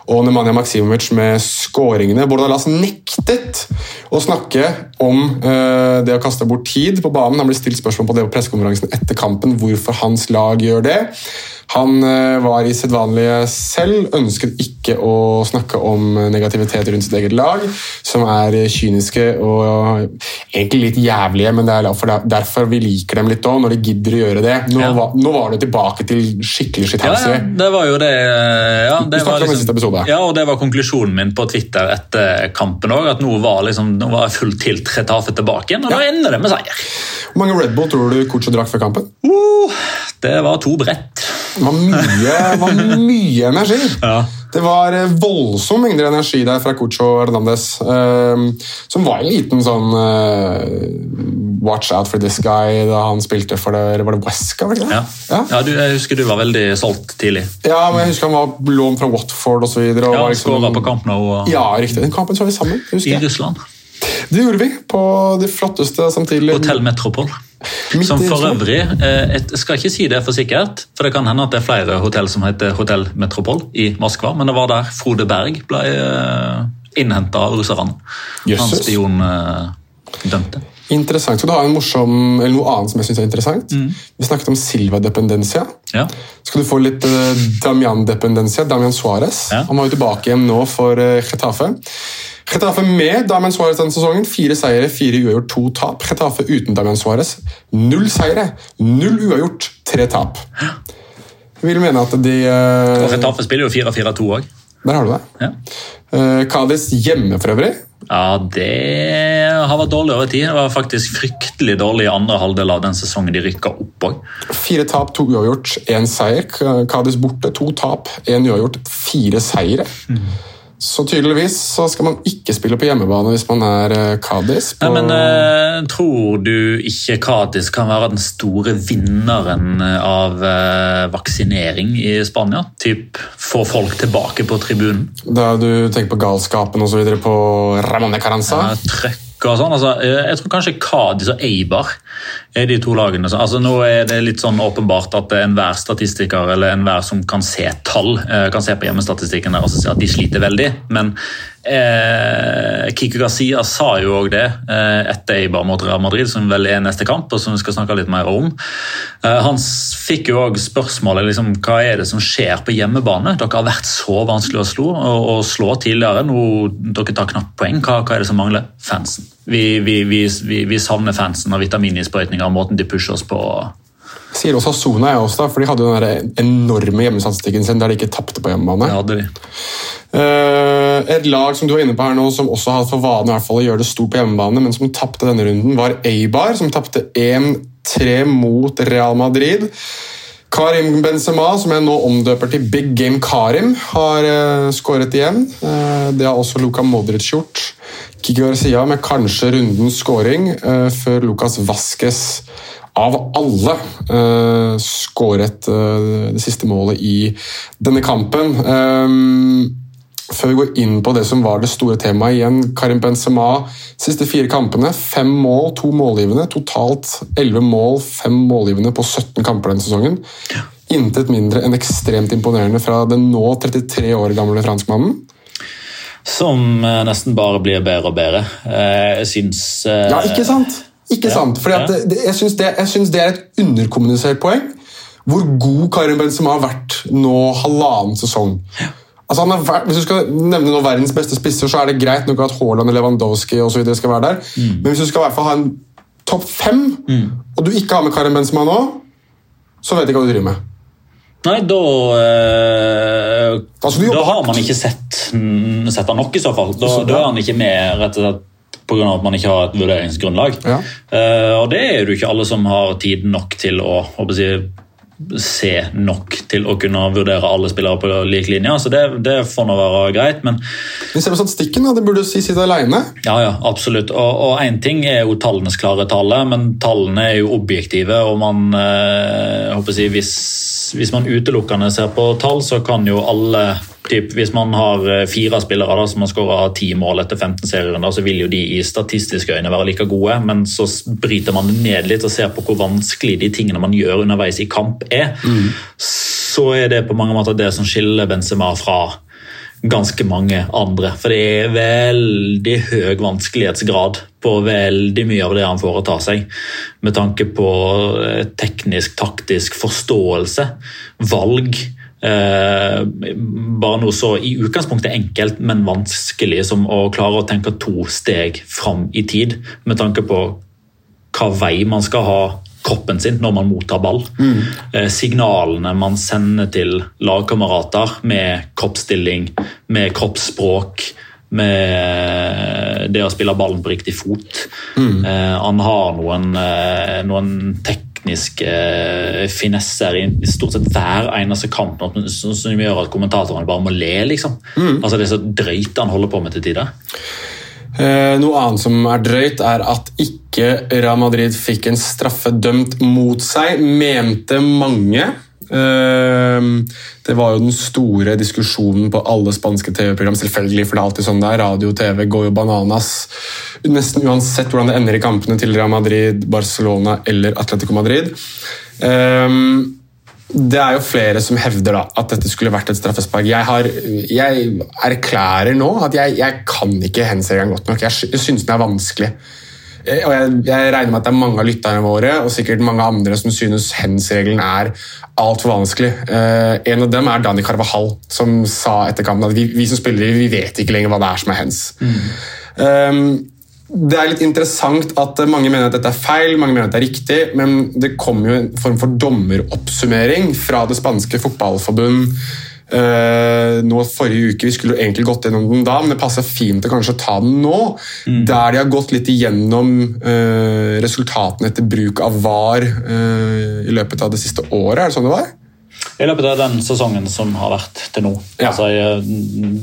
[SPEAKER 1] og Nemanja Maksimovic med skåringene. Bordalas nektet å snakke om eh, det å kaste bort tid på banen. Han ble stilt spørsmål på det på pressekonferansen etter kampen hvorfor hans lag gjør det. Han eh, var i sedvanlige selv, ønsket ikke å snakke om negativitet rundt sitt eget lag, som er kyniske og egentlig litt jævlige, men det er derfor, vi liker dem litt òg, når de gidder å gjøre det. Nå,
[SPEAKER 3] Ja.
[SPEAKER 1] var, nå var det tilbake til skikkelig
[SPEAKER 3] Ja,
[SPEAKER 1] shithousey.
[SPEAKER 3] ja, det var jo det ja, det
[SPEAKER 1] Vi snakket
[SPEAKER 3] var
[SPEAKER 1] om i siste episode.
[SPEAKER 3] Ja, og det var konklusjonen min på Twitter etter kampen òg. At nå var, liksom, nå var fullt tilt Retafe tilbake igjen, og da ender det med seier.
[SPEAKER 1] Hvor mange Red Bull tror du Kucho drakk før kampen?
[SPEAKER 3] Uh, det var to brett.
[SPEAKER 1] Det var mye, var mye energi.
[SPEAKER 3] Ja.
[SPEAKER 1] Det var voldsomme voldsom mengder energi der fra Cucho Hernandez, eh, som var en liten sånn eh, watch out for this guy da han spilte for det, var det Wesca, var det ikke det?
[SPEAKER 3] Ja.
[SPEAKER 1] Ja.
[SPEAKER 3] Du, jeg husker du var veldig solgt tidlig.
[SPEAKER 1] Ja, men jeg husker han var lånt fra Watford videre.
[SPEAKER 3] Ja,
[SPEAKER 1] han liksom-
[SPEAKER 3] på Nou og,
[SPEAKER 1] Ja, riktig. Den kampen så vi sammen.
[SPEAKER 3] i. Russland.
[SPEAKER 1] Det gjorde vi på det flotteste samtidig.
[SPEAKER 3] Hotell Metropol. Som for øvrig Jeg skal ikke si det for sikkert, for det kan hende at det er flere hotell som heter Hotell Metropol i Moskva, men det var der Frode Berg ble uh, innhenta av russerne. Han spiondømte.
[SPEAKER 1] Interessant. Skal du ha en morsom, eller noe annet som jeg synes er interessant? Vi snakket om Silva dependencia.
[SPEAKER 3] Ja.
[SPEAKER 1] Skal du få litt uh, Damian dependencia? Damian Suárez.
[SPEAKER 3] Ja.
[SPEAKER 1] Han var jo tilbake igjen nå for uh, Getafe. Getafe med Damian Suárez denne sesongen. Fire seire, fire uavgjort, to tap. Getafe uten Damian Suárez. Null seire, null uavgjort, tre tap. Jeg vil mene at de uh,
[SPEAKER 3] Og Getafe spiller jo 4-4-2 òg.
[SPEAKER 1] Der har du det.
[SPEAKER 3] Ja.
[SPEAKER 1] Uh, Cádiz hjemme for øvrig.
[SPEAKER 3] ja, det har vært dårlig over tid. Det var faktisk fryktelig dårlig i andre halvdel av den sesongen de rykka opp òg.
[SPEAKER 1] Fire tap, to uavgjort, én seier. Cádiz borte, to tap, én uavgjort, fire seire. Så tydeligvis så skal man ikke spille på hjemmebane hvis man er Kadis. Cádiz.
[SPEAKER 3] Nei, men uh, Tror du ikke Kadis kan være den store vinneren av uh, vaksinering i Spania? Typ få folk tilbake på tribunen?
[SPEAKER 1] Da du tenker på galskapen osv. på Ramone Caranza?
[SPEAKER 3] Ja, trøkk og sånn. Altså, eh, jeg tror kanskje Kadis og Eibar er de to lagene. Altså, nå er det litt sånn åpenbart at enhver statistiker eller enhver som kan se tall, eh, kan se på hjemmestatistikken der og si at de sliter veldig. Men eh, Kiko Garcia sa jo òg det eh, etter Eibar mot Real Madrid, som vel er neste kamp, og som vi skal snakke litt mer om. Eh, han fikk jo òg spørsmålet liksom, hva er det som skjer på hjemmebane. Dere har vært så vanskelig å slå, og, og slå tidligere. Nå, dere tar knapt poeng. Hva, hva er det som mangler? Fansen. Vi, vi, vi, vi, savner fansen og vitamininnsprøytninger og måten de pusher oss på.
[SPEAKER 1] Sier også Sona, jeg også, for de hadde jo den enorme hjemmestatistikken sin der de ikke tapte på hjemmebane.
[SPEAKER 3] Ja, Det hadde de.
[SPEAKER 1] Eh, et lag som du var inne på her nå, som også har for vane i hvert fall å gjøre det stort på hjemmebane, men som tapte denne runden, var Eibar, som tapte 1-3 mot Real Madrid. Karim Benzema, som jeg nå omdøper til Big Game Karim, har uh, skåret igjen. Uh, det har også Luka Modric gjort. Kiki Garcia med kanskje rundens skåring, uh, før Lucas Vasques av alle skåret eh, det siste målet i denne kampen. Um, før vi går inn på det som var det store temaet igjen, Karim Benzema, siste fire kampene, fem mål, to målgivende. Totalt elleve mål, fem målgivende på 17 kamper denne sesongen. Intet mindre enn ekstremt imponerende fra den nå 33 år gamle franskmannen.
[SPEAKER 3] Som eh, nesten bare blir bedre og bedre. Eh, jeg syns eh,
[SPEAKER 1] Ja, ikke sant? Ikke
[SPEAKER 3] Ja,
[SPEAKER 1] sant? Fordi at
[SPEAKER 3] ja.
[SPEAKER 1] det, jeg syns det, synes det er et underkommunisert poeng. Hvor god Karim Benzema har vært nå halvannen sesong. Altså har hvis du skal nevne noen verdens beste spisser, så er det greit nok at Haaland og Lewandowski og så videre skal være der.
[SPEAKER 3] Mm.
[SPEAKER 1] Men hvis du skal i hvert fall ha en topp fem, og du ikke har med Karim Benzema nå, så vet jeg ikke hva du driver med.
[SPEAKER 3] Nei, da
[SPEAKER 1] øh, jobbe
[SPEAKER 3] Da har man ikke sett, mm, sett han nok, i så fall. Da,
[SPEAKER 1] Så
[SPEAKER 3] da er han ikke med rett og slett pga. at man ikke har et vurderingsgrunnlag.
[SPEAKER 1] Ja.
[SPEAKER 3] Uh, og det er jo ikke alle som har tid nok til å håper jeg, se nok til å kunne vurdere alle spillere på lik linje. Så det, det får nå være greit. men
[SPEAKER 1] Vi ser på statistikken, det burde si sitt alene.
[SPEAKER 3] Ja, ja, absolutt. Og én ting er jo tallenes klare tale, men tallene er jo objektive. og man, eh, håper jeg, hvis, hvis man utelukkende ser på tall, så kan jo alle typ, Hvis man har eh, fire spillere da, som har skåra ti mål etter 15 serierunder, så vil jo de i statistiske øyne være like gode, men så bryter man det ned litt og ser på hvor vanskelig de tingene man gjør underveis i kamp er. Så er det på mange måter det som skiller Benzema fra ganske mange andre. For det er veldig høy vanskelighetsgrad på veldig mye av det han foretar seg. Med tanke på eh, teknisk, taktisk forståelse, valg. Eh, bare noe så i utgangspunktet enkelt, men vanskelig som å klare å tenke to steg fram i tid. Med tanke på hva vei man skal ha kroppen sin når man mottar ball. Eh, signalene man sender til lagkamerater med kroppsstilling, med kroppsspråk, med det å spille ballen på riktig fot. Eh, han har noen, noen noen tekniske eh, finesser i stort sett hver eneste kamp som, gjør at kommentatorene bare må le. liksom. Altså Det er så drøyt han holder på med til tider.
[SPEAKER 1] Eh, noe annet som er drøyt, er at ikke Real Madrid fikk en straffe dømt mot seg, mente mange. Eh, det var jo den store diskusjonen på alle spanske TV-program, selvfølgelig, for det er alltid sånn der. Radio og TV går jo bananas. Nesten uansett hvordan det ender i kampene til Real Madrid, Barcelona eller Atletico Madrid. Eh, det er jo flere som hevder da, at dette skulle vært et straffespark. Jeg, har, jeg erklærer nå at jeg, jeg kan ikke hands-regelen godt nok. Jeg syns den er vanskelig. Eh, Og jeg, jeg regner med at det er mange av lytterne våre og sikkert mange andre som synes hands-regelen er altfor vanskelig. Eh, en av dem er Dani Carvajal, som sa etter kampen at vi, vi som spillere vi vet ikke lenger hva det er som er hands. Um, det er litt interessant at mange mener at dette er feil, mange mener at det er riktig, men det kom jo en form for dommeroppsummering fra det spanske fotballforbund nå forrige uke. Vi skulle egentlig gått gjennom den da, men det passer fint å kanskje ta den nå. Der de har gått litt igjennom uh, resultatene etter bruk av VAR uh, i løpet av det siste året. Er det sånn det var?
[SPEAKER 3] I løpet av den sesongen som har vært til nå.
[SPEAKER 1] Ja.
[SPEAKER 3] Altså, eh,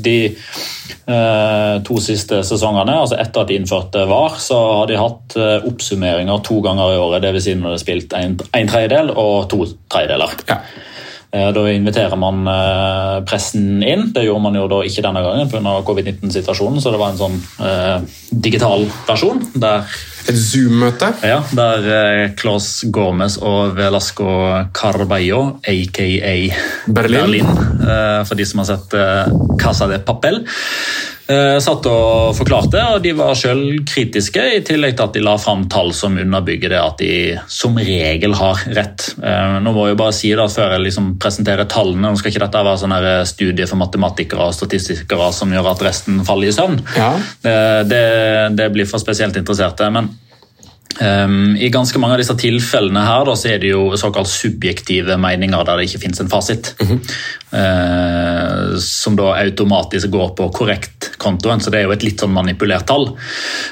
[SPEAKER 3] de eh, to siste sesongene, altså etter at de innførte VAR, så har de hatt eh, oppsummeringer to ganger i året. Dvs. Si når de har spilt en, en tredjedel og to tredjedeler.
[SPEAKER 1] Ja.
[SPEAKER 3] Eh, Da inviterer man eh, pressen inn. Det gjorde man jo da ikke denne gangen pga. covid-19-situasjonen, så det var en sånn eh, digital versjon der
[SPEAKER 1] Et Zoom-møte.
[SPEAKER 3] ja, der eh, Claus Gomez og Velasco Carballo, aka
[SPEAKER 1] Berlin.
[SPEAKER 3] eh, for de som har sett eh, Casa de Papel, satt og forklarte, og de var selv kritiske, i tillegg til at de la fram tall som underbygger det at de som regel har rett. Eh, nå må jeg jo bare si det at Før jeg liksom presenterer tallene, nå skal ikke dette være sånn eh, studie for matematikere og statistikere som gjør at resten faller i søvn.
[SPEAKER 1] Ja.
[SPEAKER 3] Eh, Det, det blir for spesielt interesserte. men Um, I ganske mange av disse tilfellene her da, så er det jo såkalt subjektive meninger der det ikke finnes en fasit. Eh, som da automatisk går på korrekt kontoen, så det er jo et litt sånn manipulert tall.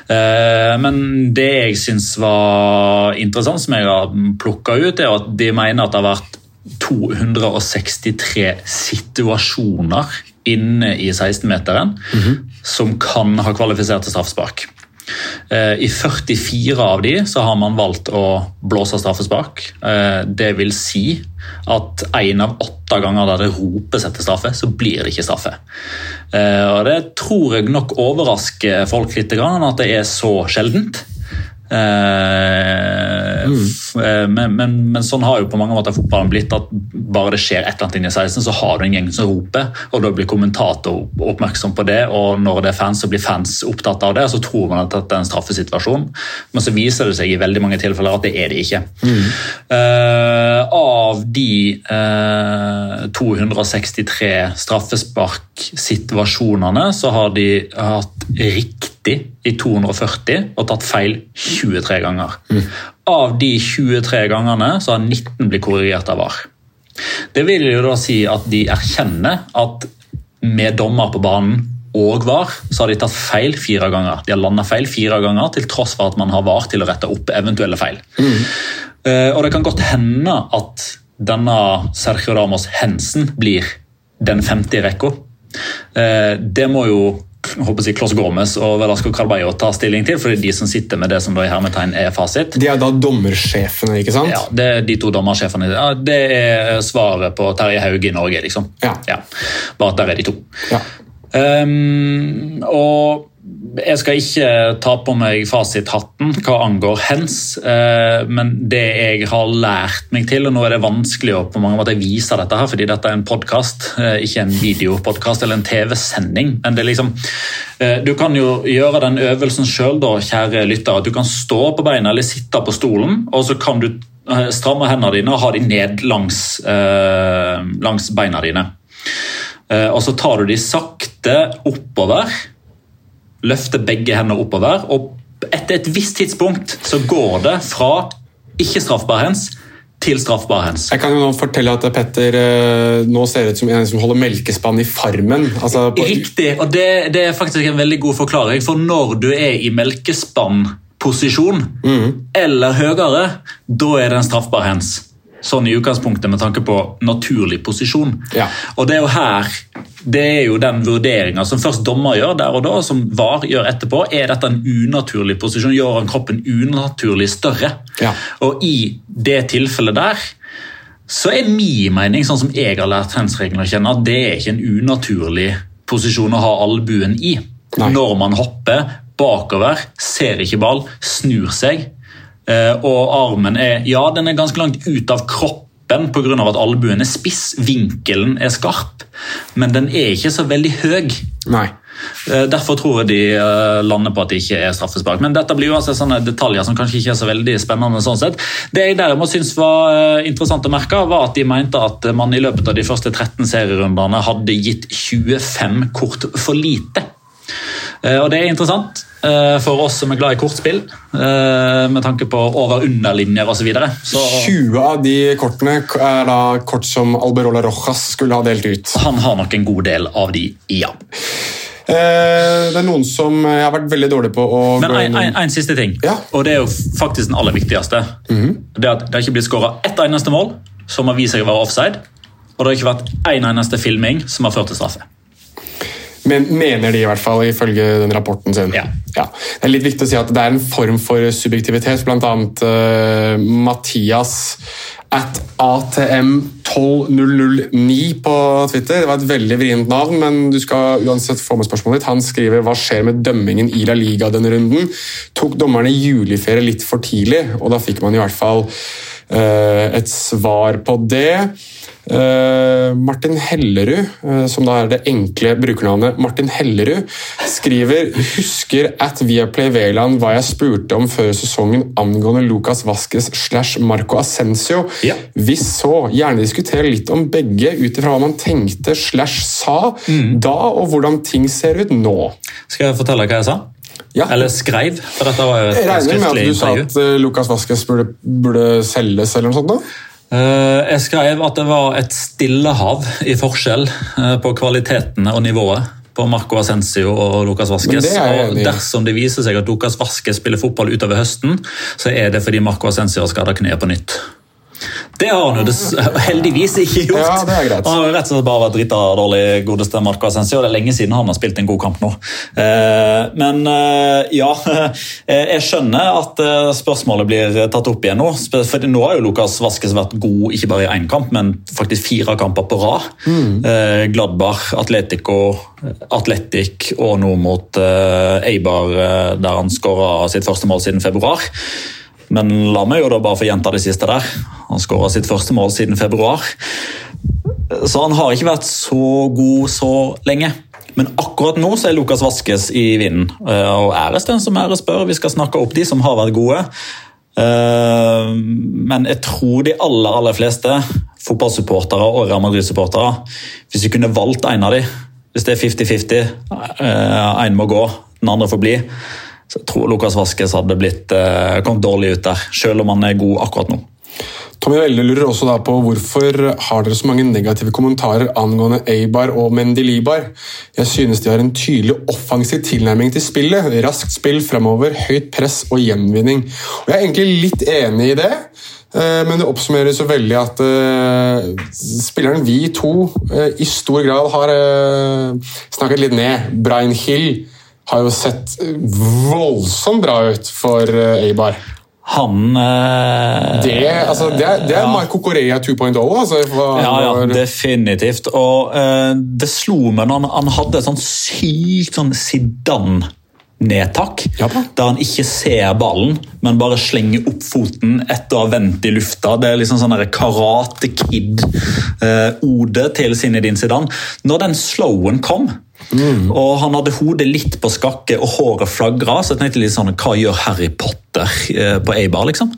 [SPEAKER 3] Uh, men det jeg syns var interessant, som jeg har plukka ut, er at de mener at det har vært 263 situasjoner inne i 16-meteren som kan ha kvalifisert til straffespark. Eh, I 44 av de så har man valgt å blåse straffespark. Eh, Det vil si at én av åtte ganger der det ropes etter straffe, så blir det ikke straffe. Eh, Og Det tror jeg nok overrasker folk litt, at det er så sjeldent. Eh, f- eh, men, men, men sånn har jo på mange måter fotballen blitt at bare det skjer et eller annet inni i 16, så har du en gjeng som roper, og da blir kommentator oppmerksom på det, og når det er fans, så blir fans opptatt av det, og så tror man at det er en straffesituasjon, men så viser det seg i veldig mange tilfeller at det er det ikke. Eh, av de eh, 263 straffesparksituasjonene så har de hatt riktig i 240 og tatt feil 23 ganger. Av de 23 gangene så har 19 blitt korrigert av VAR. Det vil jo da si at de erkjenner at med dommer på banen og VAR, så har de tatt feil fire ganger. De har landa feil fire ganger, til tross for at man har VAR til å rette opp eventuelle feil. Eh, og det kan godt hende at denne Sergio Ramos Hensen blir den femte i rekka. Eh, det må jo håper jeg, Klos Gomez og Velasco Carballo ta stilling til, for det er de som sitter med det som da i hermetegn er fasit.
[SPEAKER 1] De er da dommersjefene, ikke sant?
[SPEAKER 3] Ja, det er de to dommersjefene. Ja, det er svaret på Terje Hauge i Norge, liksom.
[SPEAKER 1] Ja.
[SPEAKER 3] Bare at der er de to.
[SPEAKER 1] Ja.
[SPEAKER 3] Um, og jeg skal ikke ta på meg fasithatten hva angår hens, eh, men det jeg har lært meg til, og nå er det vanskelig å på mange måter vise dette her, fordi dette er en podkast, ikke en videopodkast eller en TV-sending. Men det er liksom eh, Du kan jo gjøre den øvelsen sjøl, kjære lytter, at du kan stå på beina eller sitte på stolen, og så kan du eh, stramme hendene dine og ha dem ned langs, eh, langs beina dine. Eh, Og så tar du de sakte oppover. Løfter begge hender oppover. Og etter et visst tidspunkt så går det fra ikke straffbar hens til straffbar hens.
[SPEAKER 1] Jeg kan jo fortelle at Petter eh, nå ser ut som en som holder melkespann i farmen. Altså, på,
[SPEAKER 3] Riktig, og det, det er faktisk en veldig god forklaring. For når du er i melkespannposisjon eller høyere, da er det en straffbar hens. Sånn i utgangspunktet med tanke på naturlig posisjon.
[SPEAKER 1] Ja.
[SPEAKER 3] Og det er jo her det er jo den vurderinga som først dommer gjør der og da, som VAR gjør etterpå. Er dette en unaturlig posisjon? Gjør han kroppen unaturlig større?
[SPEAKER 1] Ja.
[SPEAKER 3] Og i det tilfellet der så er min mening, sånn som jeg har lært hands-reglene å kjenne, at det er ikke en unaturlig posisjon å ha albuen i.
[SPEAKER 1] Nei.
[SPEAKER 3] Når man hopper bakover, ser ikke ball, snur seg, eh, og armen er ja, den er ganske langt ut av kroppen pga. at albuen er spiss, vinkelen er skarp, men den er ikke så veldig høy.
[SPEAKER 1] Nei.
[SPEAKER 3] Eh, Derfor tror jeg de eh, lander på at det ikke er straffespark. Men dette blir jo altså sånne detaljer som kanskje ikke er så veldig spennende. sånn sett. Det jeg derimot syns var eh, interessant å merke, var at de mente at man i løpet av de første 13 serierundene hadde gitt 25 kort for lite. Eh, Og det er interessant eh, for oss som er glad i kortspill, eh, med tanke på over-under-linjer osv. Så, så
[SPEAKER 1] 20 av de kortene er da kort som Alberola Rojas skulle ha delt ut.
[SPEAKER 3] han har nok en god del av de, ja.
[SPEAKER 1] Eh, det er noen som jeg har vært veldig dårlig på å
[SPEAKER 3] Men en, en, en siste ting,
[SPEAKER 1] Ja.
[SPEAKER 3] og det er jo faktisk den aller viktigste. Det er at det har ikke blitt skåra ett eneste mål som har vist seg å være offside. og det har ikke vært en eneste filming som har ført til straffe.
[SPEAKER 1] Men mener de i hvert fall, ifølge den rapporten sin.
[SPEAKER 3] Ja.
[SPEAKER 1] Det er litt viktig å si at det er en form for subjektivitet. Blant annet uh, Mathias at ATM12009 på Twitter. Det var et veldig vrient navn, men du skal uansett få med spørsmålet ditt. Han skriver hva skjer med dømmingen i La Liga denne runden? Tok dommerne juleferie litt for tidlig? Og da fikk man i hvert fall et svar på det. Uh, Martin Hellerud, uh, som da er det enkle brukernavnet Martin Hellerud, skriver husker at Viaplay Veland hva jeg spurte om før sesongen angående Lucas Vasques slash Marco Ascencio.
[SPEAKER 3] Ja.
[SPEAKER 1] Hvis så, gjerne diskutere litt om begge ut ifra hva man tenkte slash sa da, og hvordan ting ser ut nå.
[SPEAKER 3] Skal jeg fortelle hva jeg sa?
[SPEAKER 1] Ja.
[SPEAKER 3] Eller skreiv. For dette var jo et
[SPEAKER 1] Jeg regner med at du sa at uh, Lucas Vasques burde, burde selges eller noe sånt? da?
[SPEAKER 3] Eh, Jeg skrev at det var et stillehav i forskjell eh, på kvaliteten og nivået på Marco Ascencio og Lucas Vasques.
[SPEAKER 1] er
[SPEAKER 3] Og dersom det viser seg at Lucas Vasques spiller fotball utover høsten, så er det fordi Marco Ascencio har skada kneet på nytt. Det har han jo heldigvis ikke gjort.
[SPEAKER 1] Ja, det er greit.
[SPEAKER 3] Han har jo rett og slett bare vært drita dårlig, godeste Marco Ascencio. Det er lenge siden han har spilt en god kamp nå. Eh, Men eh, ja, eh, jeg skjønner at spørsmålet blir tatt opp igjen nå. For nå har jo Lukas Vaskes vært god ikke bare i én kamp, men faktisk fire kamper på rad. Gladbar, Gladbach, Atletico, Atletic og nå mot Eibar, der han skåra sitt første mål siden februar. Men la meg jo da bare få gjenta det siste der. Han skåra sitt første mål siden februar. Så han har ikke vært så god så lenge. Men akkurat nå så er Lukas Vaskes i vinden. Eh, Og æres den som æres bør. Vi skal snakke opp de som har vært gode. Eh, Men jeg tror de aller, aller fleste fotballsupportere og Real Madrid-supportere Hvis vi kunne valgt en av de, hvis det er 50-50, én må gå, den andre får bli, så jeg tror Lukas Vaskes hadde blitt, eh, kommet dårlig ut der, selv om han er god akkurat nå.
[SPEAKER 1] Tommy Welle lurer også da på hvorfor har dere så mange negative kommentarer angående Eibar og Mendelibar. Jeg synes de har en tydelig offensiv tilnærming til spillet. Raskt spill framover, høyt press og gjenvinning. Og jeg er egentlig litt enig i det, eh, men det oppsummerer så veldig at eh, spilleren vi to eh, i stor grad har snakket litt ned. Brian Hill har jo sett voldsomt bra ut for eh, Eibar.
[SPEAKER 3] Han eh,
[SPEAKER 1] Det, altså, det, er, det er
[SPEAKER 3] Ja.
[SPEAKER 1] Marco Correa 2.0. Altså,
[SPEAKER 3] Ja, ja, definitivt. Og eh, det slo meg når han, han hadde et sånn sykt sånn Zidane-nedtak.
[SPEAKER 1] Ja
[SPEAKER 3] der han ikke ser ballen, men bare slenger opp foten etter å ha vendt i lufta. Det er liksom sånn Karate Kid-ode til Zinedine Zidane. Når den slowen kom, og han hadde hodet litt på skakke og håret flagra, så jeg tenkte litt sånn Hva gjør Harry Potter eh, på Eibar, liksom?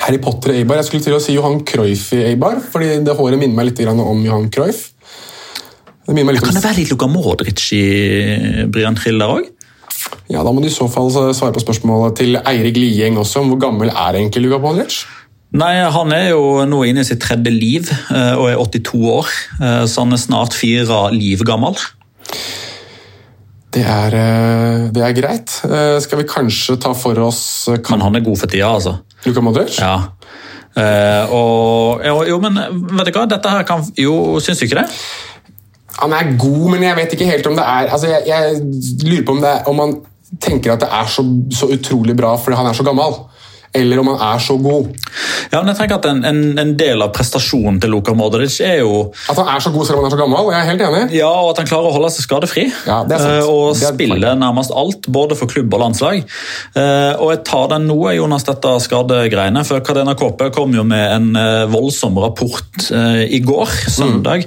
[SPEAKER 1] Harry Potter og Eibar. Jeg skulle til å si Johan Cruyff i Eibar, fordi det håret minner meg litt om Johan Cruyff. Det litt
[SPEAKER 3] Kan det være litt Luka Modric i Brian Trill der òg?
[SPEAKER 1] Ja, Da må du i så fall svare på spørsmålet til Eirik Lieng også, om hvor gammel er egentlig Luka Modric?
[SPEAKER 3] Nei, Han er jo nå inne i sitt tredje liv eh, og er 82 år, eh, så han er snart fire liv gammel.
[SPEAKER 1] Det er, eh, det er greit. Eh, Skal vi kanskje ta for oss eh,
[SPEAKER 3] Men han er god for tida, altså.
[SPEAKER 1] Luka Modric?
[SPEAKER 3] Ja. Eh, og, jo, jo, men vet du hva? Dette her kan Jo, syns du ikke det?
[SPEAKER 1] Han er god, men jeg vet ikke helt om det er altså Jeg, jeg lurer på om, det om han tenker at det er så, så utrolig bra fordi han er så gammel. Eller om han er så god.
[SPEAKER 3] Ja, men jeg tenker at En, en, en del av prestasjonen til Luka Modric er jo
[SPEAKER 1] At han er så god selv om han er så gammel. Jeg er helt enig.
[SPEAKER 3] ja, og at han klarer å holde seg skadefri.
[SPEAKER 1] Ja, det er sant.
[SPEAKER 3] Eh, og
[SPEAKER 1] Det er
[SPEAKER 3] spille nærmest alt, både for klubb og landslag. Eh, og jeg tar den noe, Jonas, dette skadegreiene. For Kadena Kåpe kom jo med en eh, voldsom rapport i går, søndag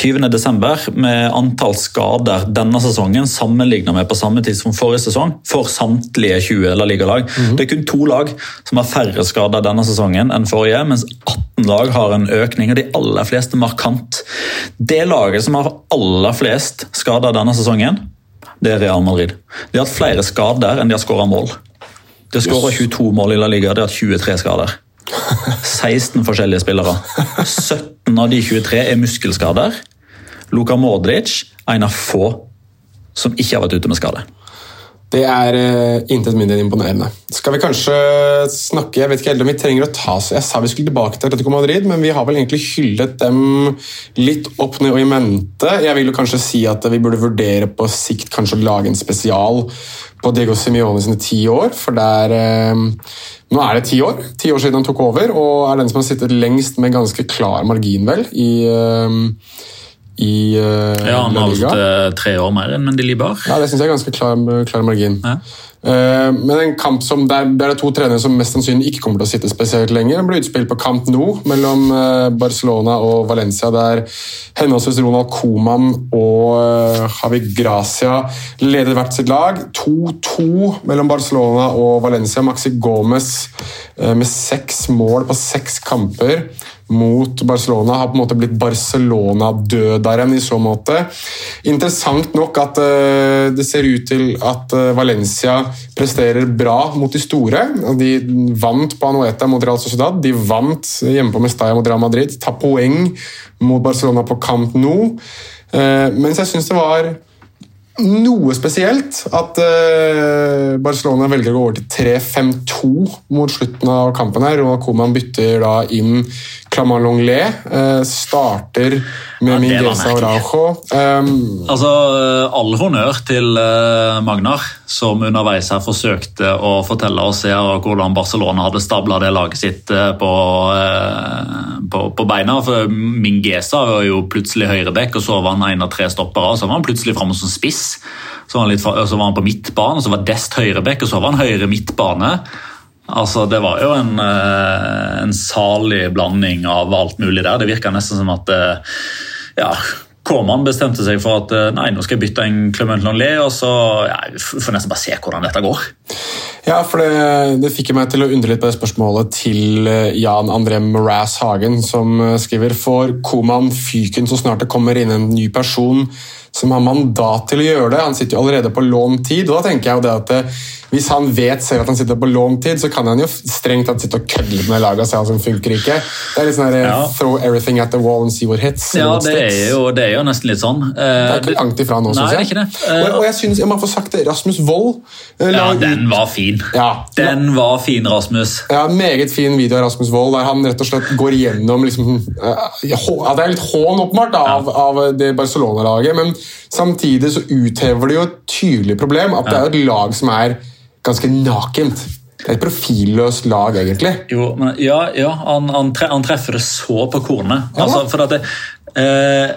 [SPEAKER 3] 20. desember, med antall skader denne sesongen sammenlignet med på samme tid som forrige sesong for samtlige 20 La Liga-lag. Det er kun to lag som har færre skader denne sesongen enn forrige, mens 18 lag har en økning, og de aller fleste markant. Det laget som har aller flest skader denne sesongen, det er Real Madrid. De har hatt flere skader enn de har skåra mål. De har skåra 22 mål i La Liga, de har hatt 23 skader. 16 forskjellige spillere. 17 av de 23 er muskelskader. Luka Modric en av få som ikke har vært ute med skade.
[SPEAKER 1] Det er uh, intet mindre enn imponerende. Skal vi kanskje snakke Jeg vet ikke helt om vi trenger å ta Jeg sa vi skulle tilbake til Atletico Madrid, men vi har vel egentlig hyllet dem litt opp ned og i mente. Jeg vil jo kanskje si at vi burde vurdere på sikt kanskje å lage en spesial på Diego Simione sine ti år, for der uh, Nå er det ti år. Ti år siden han tok over, og er den som har sittet lengst med ganske klar margin, vel, i uh, i uh,
[SPEAKER 3] Ja, Han har hatt tre år mer enn Mendelibar.
[SPEAKER 1] Ja, det syns jeg er ganske klar, klar margin.
[SPEAKER 3] Ja.
[SPEAKER 1] Uh, men en kamp som der, der er to trenere som mest sannsynlig ikke kommer til å sitte spesielt lenger. Den ble utspilt på Camp Nou mellom uh, Barcelona og Valencia, der henholdsvis Ronald Coman og Javi Gracia leder hvert sitt lag. 2-2 mellom Barcelona og Valencia. Maxi Gomez med seks mål på seks kamper mot Barcelona har på en måte blitt Barcelona-døderen i så måte. Interessant nok at uh, det ser ut til at uh, Valencia presterer bra mot de store. De vant på Anoeta mot Real Sociedad, de vant hjemme på Mestalla mot Real Madrid. Tar poeng mot Barcelona på Camp Nou. Uh, mens jeg syns det var noe spesielt at Barcelona velger å gå over til 3-5-2 mot slutten av kampen. her, og Koman bytter da inn Clamart Longlet. Uh, starter med ja, Mingueza Araujo. Um,
[SPEAKER 3] altså, All honnør til uh, Magnar, som underveis her forsøkte å fortelle oss her hvordan Barcelona hadde stabla det laget sitt på, på, på, beina. for Mingueza var jo plutselig høyrebekk, og så var han en av tre stoppere. og Så var han plutselig framme som spiss. Så var han, litt, så var han på midtbane, så var Dest høyrebekk, og så var han høyre midtbane. Altså, Det var jo en, eh, en salig blanding av alt mulig der. Det virka nesten som at eh, ja, Kåman bestemte seg for at eh, nei, nå skal jeg bytte en Clement Longley, og så ja, får nesten bare se hvordan dette går.
[SPEAKER 1] Ja, for det, det fikk meg til å undre litt på det spørsmålet til Jan André Mraz Hagen, som skriver for Koman fyken så snart det kommer inn en ny person som har mandat til å gjøre det. Han sitter jo allerede på lånt tid. og da tenker jeg jo det at eh, Hvis han vet selv at han sitter på lånt tid, så kan han jo strengt tatt sitte og kødde med laget og se hva som funker ikke. Det er litt sånn eh, ja. Throw everything at the wall and see what hits.
[SPEAKER 3] Ja, det er, jo, det er, jo, nesten litt sånn.
[SPEAKER 1] det er ikke langt ifra nå, syns jeg. Det. og, og, jeg synes, jeg må få sagt det, Rasmus Wold
[SPEAKER 3] Ja, den var fin.
[SPEAKER 1] Ja.
[SPEAKER 3] Den var fin, Rasmus.
[SPEAKER 1] Ja, Meget fin video av Rasmus Wold, der han rett og slett går gjennom liksom, Det er litt hån, åpenbart, av, av det Barcelona-laget, men Samtidig så uthever det jo et tydelig problem at det er et lag som er ganske nakent. Det er et profilløst lag, egentlig.
[SPEAKER 3] Jo, men ja, ja han, han, treffer det så på kornet. Altså, for at det, eh,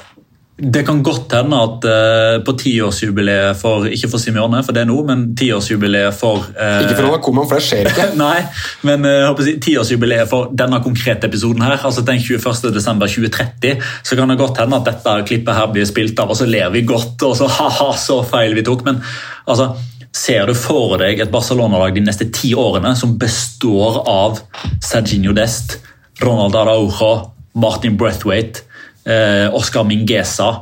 [SPEAKER 3] det kan godt hende at uh, på tiårsjubileet for Ikke for Simione, for det er nå, men tiårsjubileet for
[SPEAKER 1] uh, Ikke for noen Koman, for det skjer ikke.
[SPEAKER 3] nei, men uh, tiårsjubileet for denne konkrete episoden her, altså den 21.12.2030, så kan det godt hende at dette klippet her blir spilt av, og så ler vi godt, og så ha-ha, så feil vi tok. Men altså, ser du for deg et Barcelona-lag de neste ti årene som består av Serginho Dest, Ronald Araujo, Martin Breathwaite eh, Oscar Mingesa,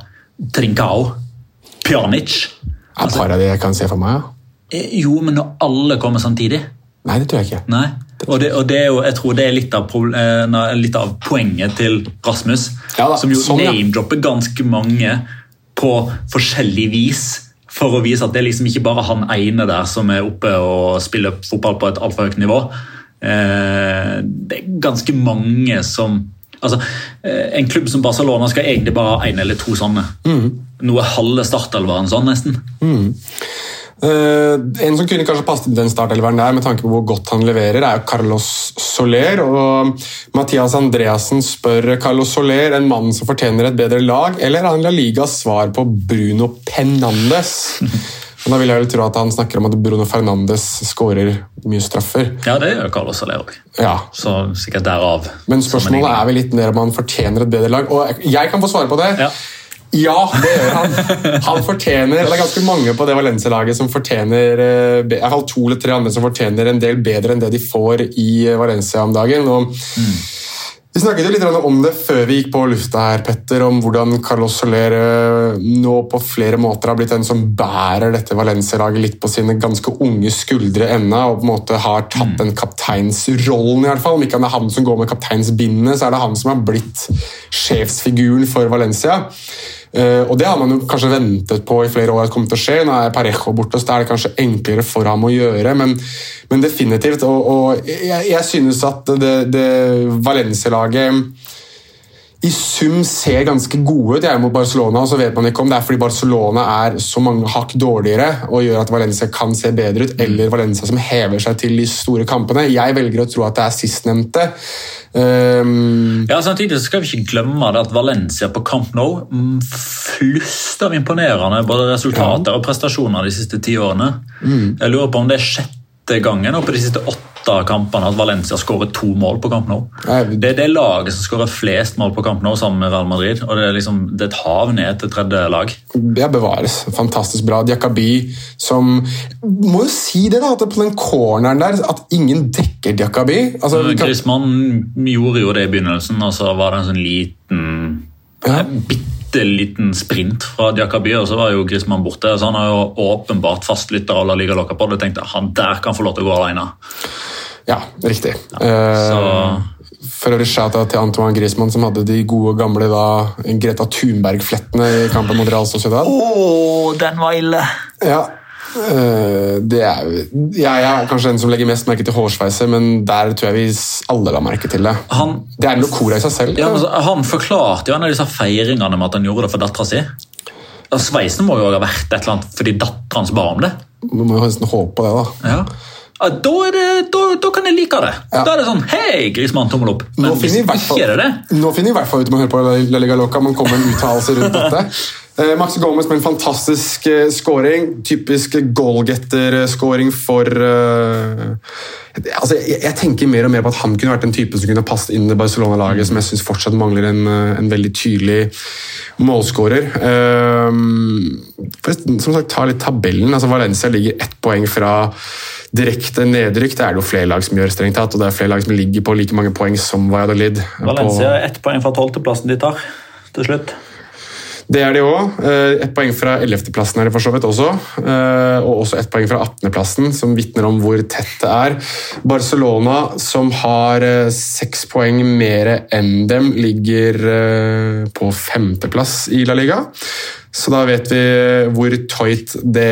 [SPEAKER 3] Trincao, Pjanic.
[SPEAKER 1] Et par av de jeg kan se for meg, ja.
[SPEAKER 3] Eh, jo, men når alle kommer samtidig
[SPEAKER 1] Nei, det tror jeg ikke.
[SPEAKER 3] Nei, og, det, og det jo, jeg tror det er litt av, eh, litt av poenget til Rasmus.
[SPEAKER 1] Ja da,
[SPEAKER 3] som jo
[SPEAKER 1] sånn,
[SPEAKER 3] name-dropper ganske mange på forskjellig vis. For å vise at det er liksom ikke bare han ene der som er oppe og spiller fotball på et altfor høyt nivå. Eh, det er ganske mange som Altså, eh, En klubb som Barcelona skal egentlig bare ha én eller to sånne. Mm. Noe halve startelveren sånn, nesten.
[SPEAKER 1] Mm. Uh, en som kunne kanskje passet inn den startelveren der, med tanke på hvor godt han leverer, er jo Carlos Soler. og Mathias Andreassen spør Carlos Soler en mann som fortjener et bedre lag, eller er han La Ligas svar på Bruno Penandes? Men da vil jeg vel tro at han snakker om at Bruno Fernandes skårer mye straffer.
[SPEAKER 3] Ja, det gjør Carlos Soler òg.
[SPEAKER 1] Ja.
[SPEAKER 3] Så sikkert derav.
[SPEAKER 1] Men spørsmålet er vel litt mer om han fortjener et bedre lag. Og jeg kan få svare på det.
[SPEAKER 3] Ja.
[SPEAKER 1] Ja, det gjør han. Han fortjener, Det er ganske mange på det Valencia-laget som fortjener jeg i hvert to eller tre andre som fortjener en del bedre enn det de får i Valencia om dagen. Og mm. Vi snakket jo litt om det før vi gikk på lufta her, Petter, om hvordan Carlos Soler eh, nå på flere måter har blitt den som bærer dette Valencia-laget litt på sine ganske unge skuldre ennå, og på en måte har tatt mm. den kapteinsrollen, i hvert fall. Om ikke han er han som går med kapteinsbindene, så er det han som har blitt sjefsfiguren for Valencia. Eh, og det har man jo kanskje ventet på i flere år at kommer til å skje. Nå er Parejo borte, så da er det kanskje enklere for ham å gjøre, men, men definitivt. Og, og jeg, jeg, synes at det, det Valencia-laget i sum ser ganske gode ut. Jeg er mot Barcelona, og så vet man ikke om det er fordi Barcelona er så mange hakk dårligere og gjør at Valencia kan se bedre ut, eller Valencia som hever seg til de store kampene. Jeg velger å tro at det er sistnevnte.
[SPEAKER 3] Um, ja, Samtidig skal vi ikke glemme det at Valencia på Camp Nou mm, flust av imponerende både resultater ja. og prestasjoner de siste ti årene. Mm. Jeg lurer på om det er sjette gangen og på de siste åtte av kampene at Valencia skårer to mål på Camp Nou. Det er det laget som skårer flest mål på Camp Nou sammen med Real Madrid. og Det er, liksom, det er et hav ned til tredje lag.
[SPEAKER 1] Det bevares. Fantastisk bra. Diakabi som Må jo si det, da, at på den corneren der at ingen dekker Diakabi.
[SPEAKER 3] Altså, Griezmann gjorde jo det i begynnelsen, og så var det en sånn liten ja. bitte bitte liten sprint fra Diakaby, og så var jo Griezmann borte. så Han er jo åpenbart fastlytter av La Liga Locca Jeg tenkte han der kan få lov til å gå alene.
[SPEAKER 1] Ja, riktig. Ja, så... Uh, for øvrig shouta til Antoine Griezmann, som hadde de gode, gamle da, Greta Thunberg-flettene i kampen mot Real Sociedad.
[SPEAKER 3] Oh, den var ille!
[SPEAKER 1] Ja, det er, jeg er kanskje den som legger mest merke til hårsveiset, men der tror jeg vi alle la merke til det. Han, det er Locora i seg selv.
[SPEAKER 3] Ja, han forklarte jo en av disse feiringene med at han gjorde det for dattera si. Sveisen må jo ha vært et eller annet fordi dattera hans ba om det.
[SPEAKER 1] Du må jo nesten håpe på det, da.
[SPEAKER 3] Ja. Ja, da, det, da, da, kan jeg like det. Ja. Da er det sånn Hei, Grismann, tommel opp. Men Nå
[SPEAKER 1] finner vi i hvert fall ut om å høre på La Liga Loca, man kommer med en uttalelse rundt dette. Eh, Max Gomez med en fantastisk uh, scoring. Typisk goalgetter-scoring for uh, altså, jeg, jeg, tenker mer og mer på at han kunne vært en type som kunne passet inn i Barcelona-laget, som jeg syns fortsatt mangler en, en, veldig tydelig målskårer. Uh, som sagt, ta litt tabellen. Altså, Valencia ligger ett poeng fra direkte nedrykk. Det er det jo flere lag som gjør, strengt tatt, og det er flere lag som ligger på like mange poeng som Valladolid.
[SPEAKER 3] Valencia er ett poeng fra tolvteplassen de tar til slutt.
[SPEAKER 1] Det er de òg. Eh, ett poeng fra ellevteplassen er det for så vidt også. Eh, og også ett poeng fra 18.-plassen, som vitner om hvor tett det er. Barcelona, som har eh, seks poeng mer enn dem, ligger på femteplass i La Liga. Så da vet vi hvor tight det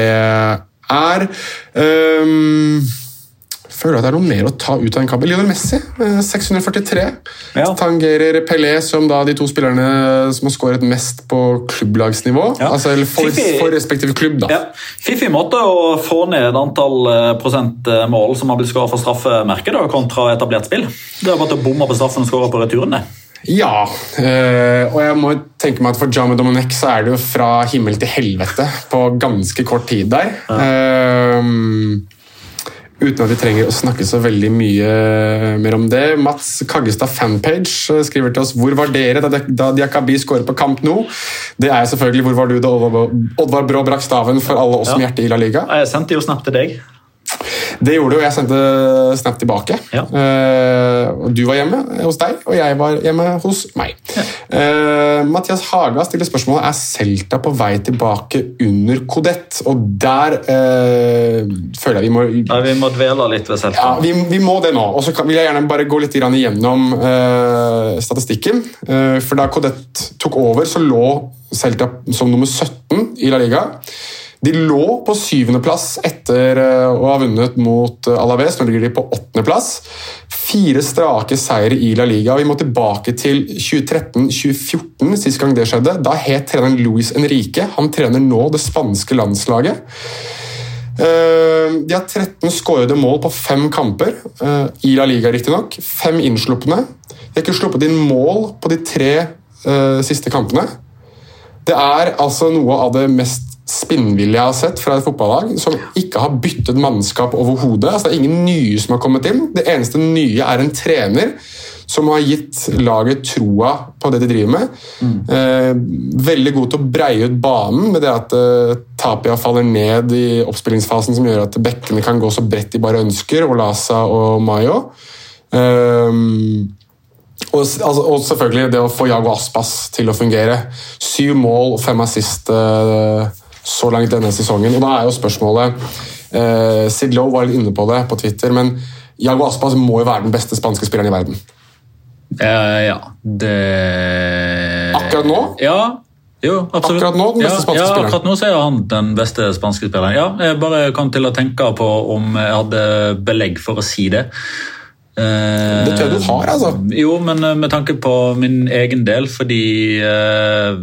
[SPEAKER 1] er. Um, føler at det er noe mer å ta ut av en kabel. Lionel Messi, 643. Eh, ja. Tangerer Pelé som da de to spillerne som har skåret mest på klubblagsnivå. Ja. Altså, for, for, respektive klubb, da. Ja.
[SPEAKER 3] Fiffig måte å få ned antall eh, prosent eh, mål som har blitt skåret for straffemerket, da, kontra etablert spill. Det er bare å bomme på straffen og skåre på returene.
[SPEAKER 1] Ja, og jeg må tenke meg at for Jame Domenech så er det jo fra himmel til helvete på ganske kort tid der. Ja. Um, Uten at vi trenger å snakke så veldig mye mer om det. Mats Kaggestad Fanpage eh, skriver til oss hvor var dere da Diakobi skåret på Kamp nå? Det er selvfølgelig hvor var du da Oddvar Brå brakk staven for alle oss ja. med hjerte i La Liga?
[SPEAKER 3] Jeg sendte jo snap til deg.
[SPEAKER 1] Det gjorde du, og jeg sendte Snap tilbake. Ja. Uh, du var hjemme hos deg, og jeg var hjemme hos meg. Ja. Uh, Mathias Haga stiller spørsmålet er Celta på vei tilbake under Kodett. Og der uh, føler jeg vi må
[SPEAKER 3] ja, Vi må dvele litt ved Celta.
[SPEAKER 1] Ja, vi, vi må det nå. Og så vil jeg gjerne bare gå litt igjennom statistikken. for da Kodett tok over, så lå Celta som nummer 17 i La Liga. De lå på syvendeplass etter eh, å ha vunnet mot eh, Alaves. Nå ligger de på åttendeplass. Fire strake seire i La Liga. Vi må tilbake til 2013-2014, sist gang det skjedde. Da het treneren Luis Enrique. Han trener nå det spanske landslaget. Eh, de har 13 skårede mål på fem kamper, i La Liga riktignok. Fem innslupne. De har ikke sluppet inn mål på de tre siste kampene. Det er altså noe av det mest spinnvilje jeg har sett fra et fotballag som ikke har byttet mannskap overhodet. Altså, det er ingen nye som har kommet inn. Det eneste nye er en trener som har gitt laget troa på det de driver med. Mm. Eh, veldig god til å breie ut banen med det at eh, Tapia faller ned i oppspillingsfasen, som gjør at bekkene kan gå så bredt de bare ønsker, Olasa og Mayo. Eh, og, altså, og, selvfølgelig det å få Jago Aspas til å fungere. Syv mål og fem assist. Eh, så langt denne sesongen. Og da er jo spørsmålet eh, Sid Lowe var litt inne på det på Twitter, men Jago Aspas må jo være den beste spanske spilleren i verden.
[SPEAKER 3] Uh, ja, det
[SPEAKER 1] Akkurat nå?
[SPEAKER 3] Ja, Jo, absolutt.
[SPEAKER 1] Akkurat nå, den beste
[SPEAKER 3] ja,
[SPEAKER 1] spanske
[SPEAKER 3] ja,
[SPEAKER 1] spilleren.
[SPEAKER 3] akkurat nå så er han den beste spanske spilleren. Ja, jeg bare kom til å tenke på om jeg hadde belegg for å si det. Eh,
[SPEAKER 1] Det tror jeg du har, altså.
[SPEAKER 3] Jo, men eh, med tanke på min egen del, fordi eh,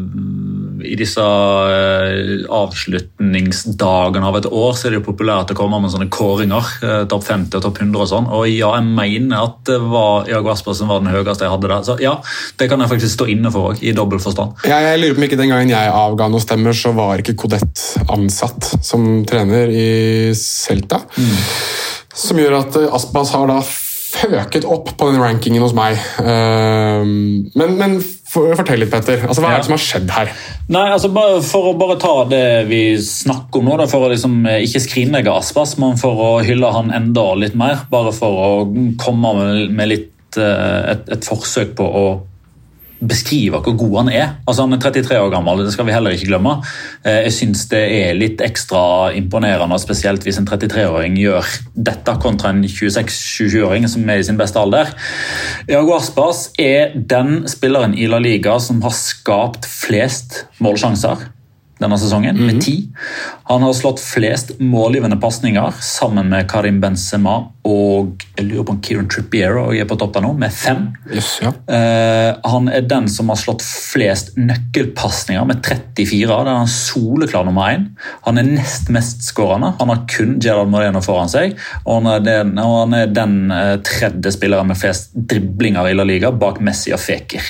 [SPEAKER 3] i disse eh, avslutningsdagene av et år så er det jo populært å komme med sånne kåringer. eh, Topp 50 og topp 100 og sånn. Og ja, jeg mener at det var Jago Aspersen som var den høyeste jeg hadde der. Så ja, det kan jeg faktisk stå inne for òg, i dobbel forstand.
[SPEAKER 1] Jeg, jeg lurer på om ikke Den gangen jeg avga noen stemmer, så var ikke Kodett ansatt som trener i Celta. Som gjør at eh, Aspas har da føket opp på den rankingen hos meg. Ehm, men, men fortell litt, Petter. Altså, hva er det som har skjedd her?
[SPEAKER 3] Nei, altså For å bare ta det vi snakker om nå, da, for å liksom eh, ikke skrinlegge Aspas, men for å hylle han enda litt mer. Bare for å komme med, med litt eh, et, et forsøk på å beskrive hvor god han er. Altså Han er 33 år gammel, det skal vi heller ikke glemme. Eh, Jeg syns det er litt ekstra imponerende, spesielt hvis en 33-åring gjør dette kontra en 26-27-åring som er i sin beste alder. Iago Aspas er den spilleren i La Liga som har skapt flest målsjanser denne sesongen, med ti. Han har slått flest målgivende pasninger sammen med Karim Benzema og jeg lurer på om Kieran Trippier og er på topp der nå, med fem.
[SPEAKER 1] Yes, ja.
[SPEAKER 3] Eh, han er den som har slått flest nøkkelpasninger med 34. Der er han soleklar nummer én. Han er nest mest skårende. Han har kun Gerald Moreno foran seg. Og han er den, han er den eh, tredje spilleren med flest driblinger i La Liga, bak Messi og Feker.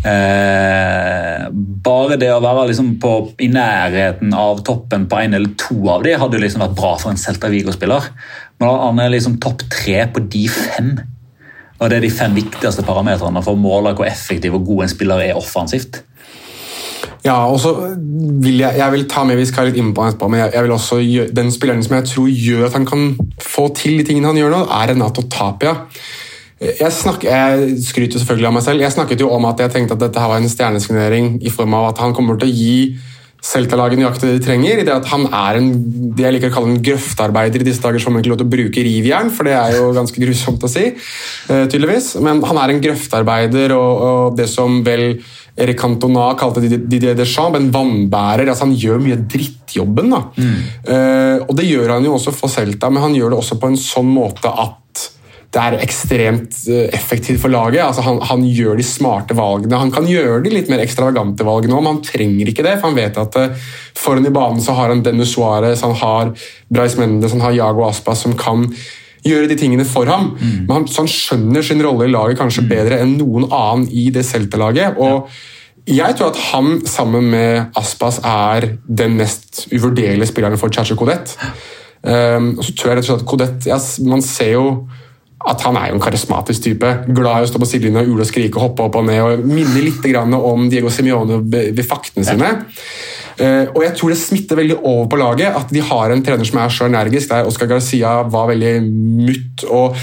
[SPEAKER 3] Eh, bare det å være liksom på, i nærheten av toppen på en eller to av de hadde liksom vært bra for en Celta Vigo-spiller. Men han er liksom topp tre på de fem. Og Det er de fem viktigste parametrene for å måle hvor effektiv og god en spiller er offensivt.
[SPEAKER 1] Ja, og så vil jeg, jeg vil ta med, Vi skal litt inn på han etterpå, men jeg, jeg vil også gjøre, den spilleren som jeg tror gjør at han kan få til de tingene han gjør nå, er Renato Tapia. Jeg, snakker, jeg skryter selvfølgelig av meg selv. Jeg snakket jo om at jeg tenkte at dette her var en stjernesignering i form av at han kommer til å gi Celta-laget nøyaktig det de trenger. i det at Han er en det jeg liker å kalle en grøftarbeider i disse dager, som ikke lov til å bruke rivjern, for det er jo ganske grusomt å si. eh, tydeligvis. Men han er en grøftarbeider, og, og det som vel Erik Cantona kalte Didier Deschamps, en vannbærer. altså Han gjør mye drittjobben. da. Eh, og det gjør han jo også for Celta, men han gjør det også på en sånn måte at det er ekstremt eh, effektivt for laget. Altså, han, han gjør de smarte valgene. Han kan gjøre de litt mer ekstravagante valgene òg, men han trenger ikke det. For han vet at eh, foran i banen så har han Dennis Suárez, han har Brais Mendes, han har Jago Aspas som kan gjøre de tingene for ham. Men han, så han skjønner sin rolle i laget kanskje bedre enn noen annen i det Celta-laget. og jeg tror at han sammen med Aspas er den mest uvurderlige spilleren for Chacho Codet. Um, og så tror jeg rett og slett at Codet ja, Man ser jo at han er jo en karismatisk type. Glad i å stå på sidelinja, ule og skrike, og hoppe opp og ned. og Minner litt om Diego Simione ved faktene sine. Uh, og jeg tror det smitter veldig over på laget at de har en trener som er så energisk. der Oscar Garcia var veldig mutt. og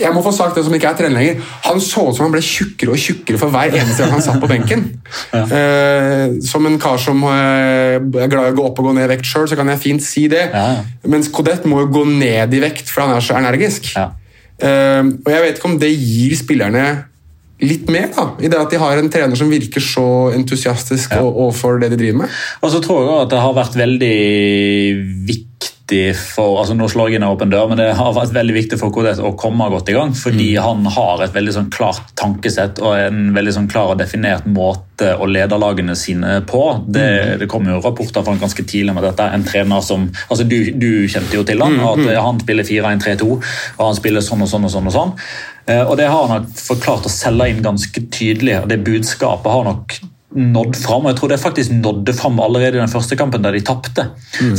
[SPEAKER 1] jeg må få sagt det som ikke er trener lenger. Han så ut som han ble tjukkere og tjukkere for hver eneste gang han satt på benken. Eh, som en kar som eh, er glad i å gå opp og gå ned i vekt sjøl, så kan jeg fint si det.
[SPEAKER 3] Ja, ja.
[SPEAKER 1] Mens Kodett må jo gå ned i vekt, for han er så energisk.
[SPEAKER 3] Ja.
[SPEAKER 1] Eh, og jeg vet ikke om det gir spillerne litt mer, da, i det at de har en trener som virker så entusiastisk ja. overfor det de driver med.
[SPEAKER 3] Og så tror jeg at det har vært veldig viktig for altså Nå slår jeg inn en åpen dør, men det har vært veldig viktig for KDS å komme godt i gang. Fordi han har et veldig sånn klart tankesett og en veldig sånn klar og definert måte å lede lagene sine på. Det, det kom jo rapporter fra han ganske tidlig om at dette er en trener som altså Du, du kjente jo til han, at han spiller 4-1-3-2, og han spiller sånn og sånn og sånn. og sånn. Eh, Og det har han nok forklart å selge inn ganske tydelig. og Det budskapet har nok nådd fram. Jeg tror det faktisk nådde fram allerede i den første kampen der de tapte.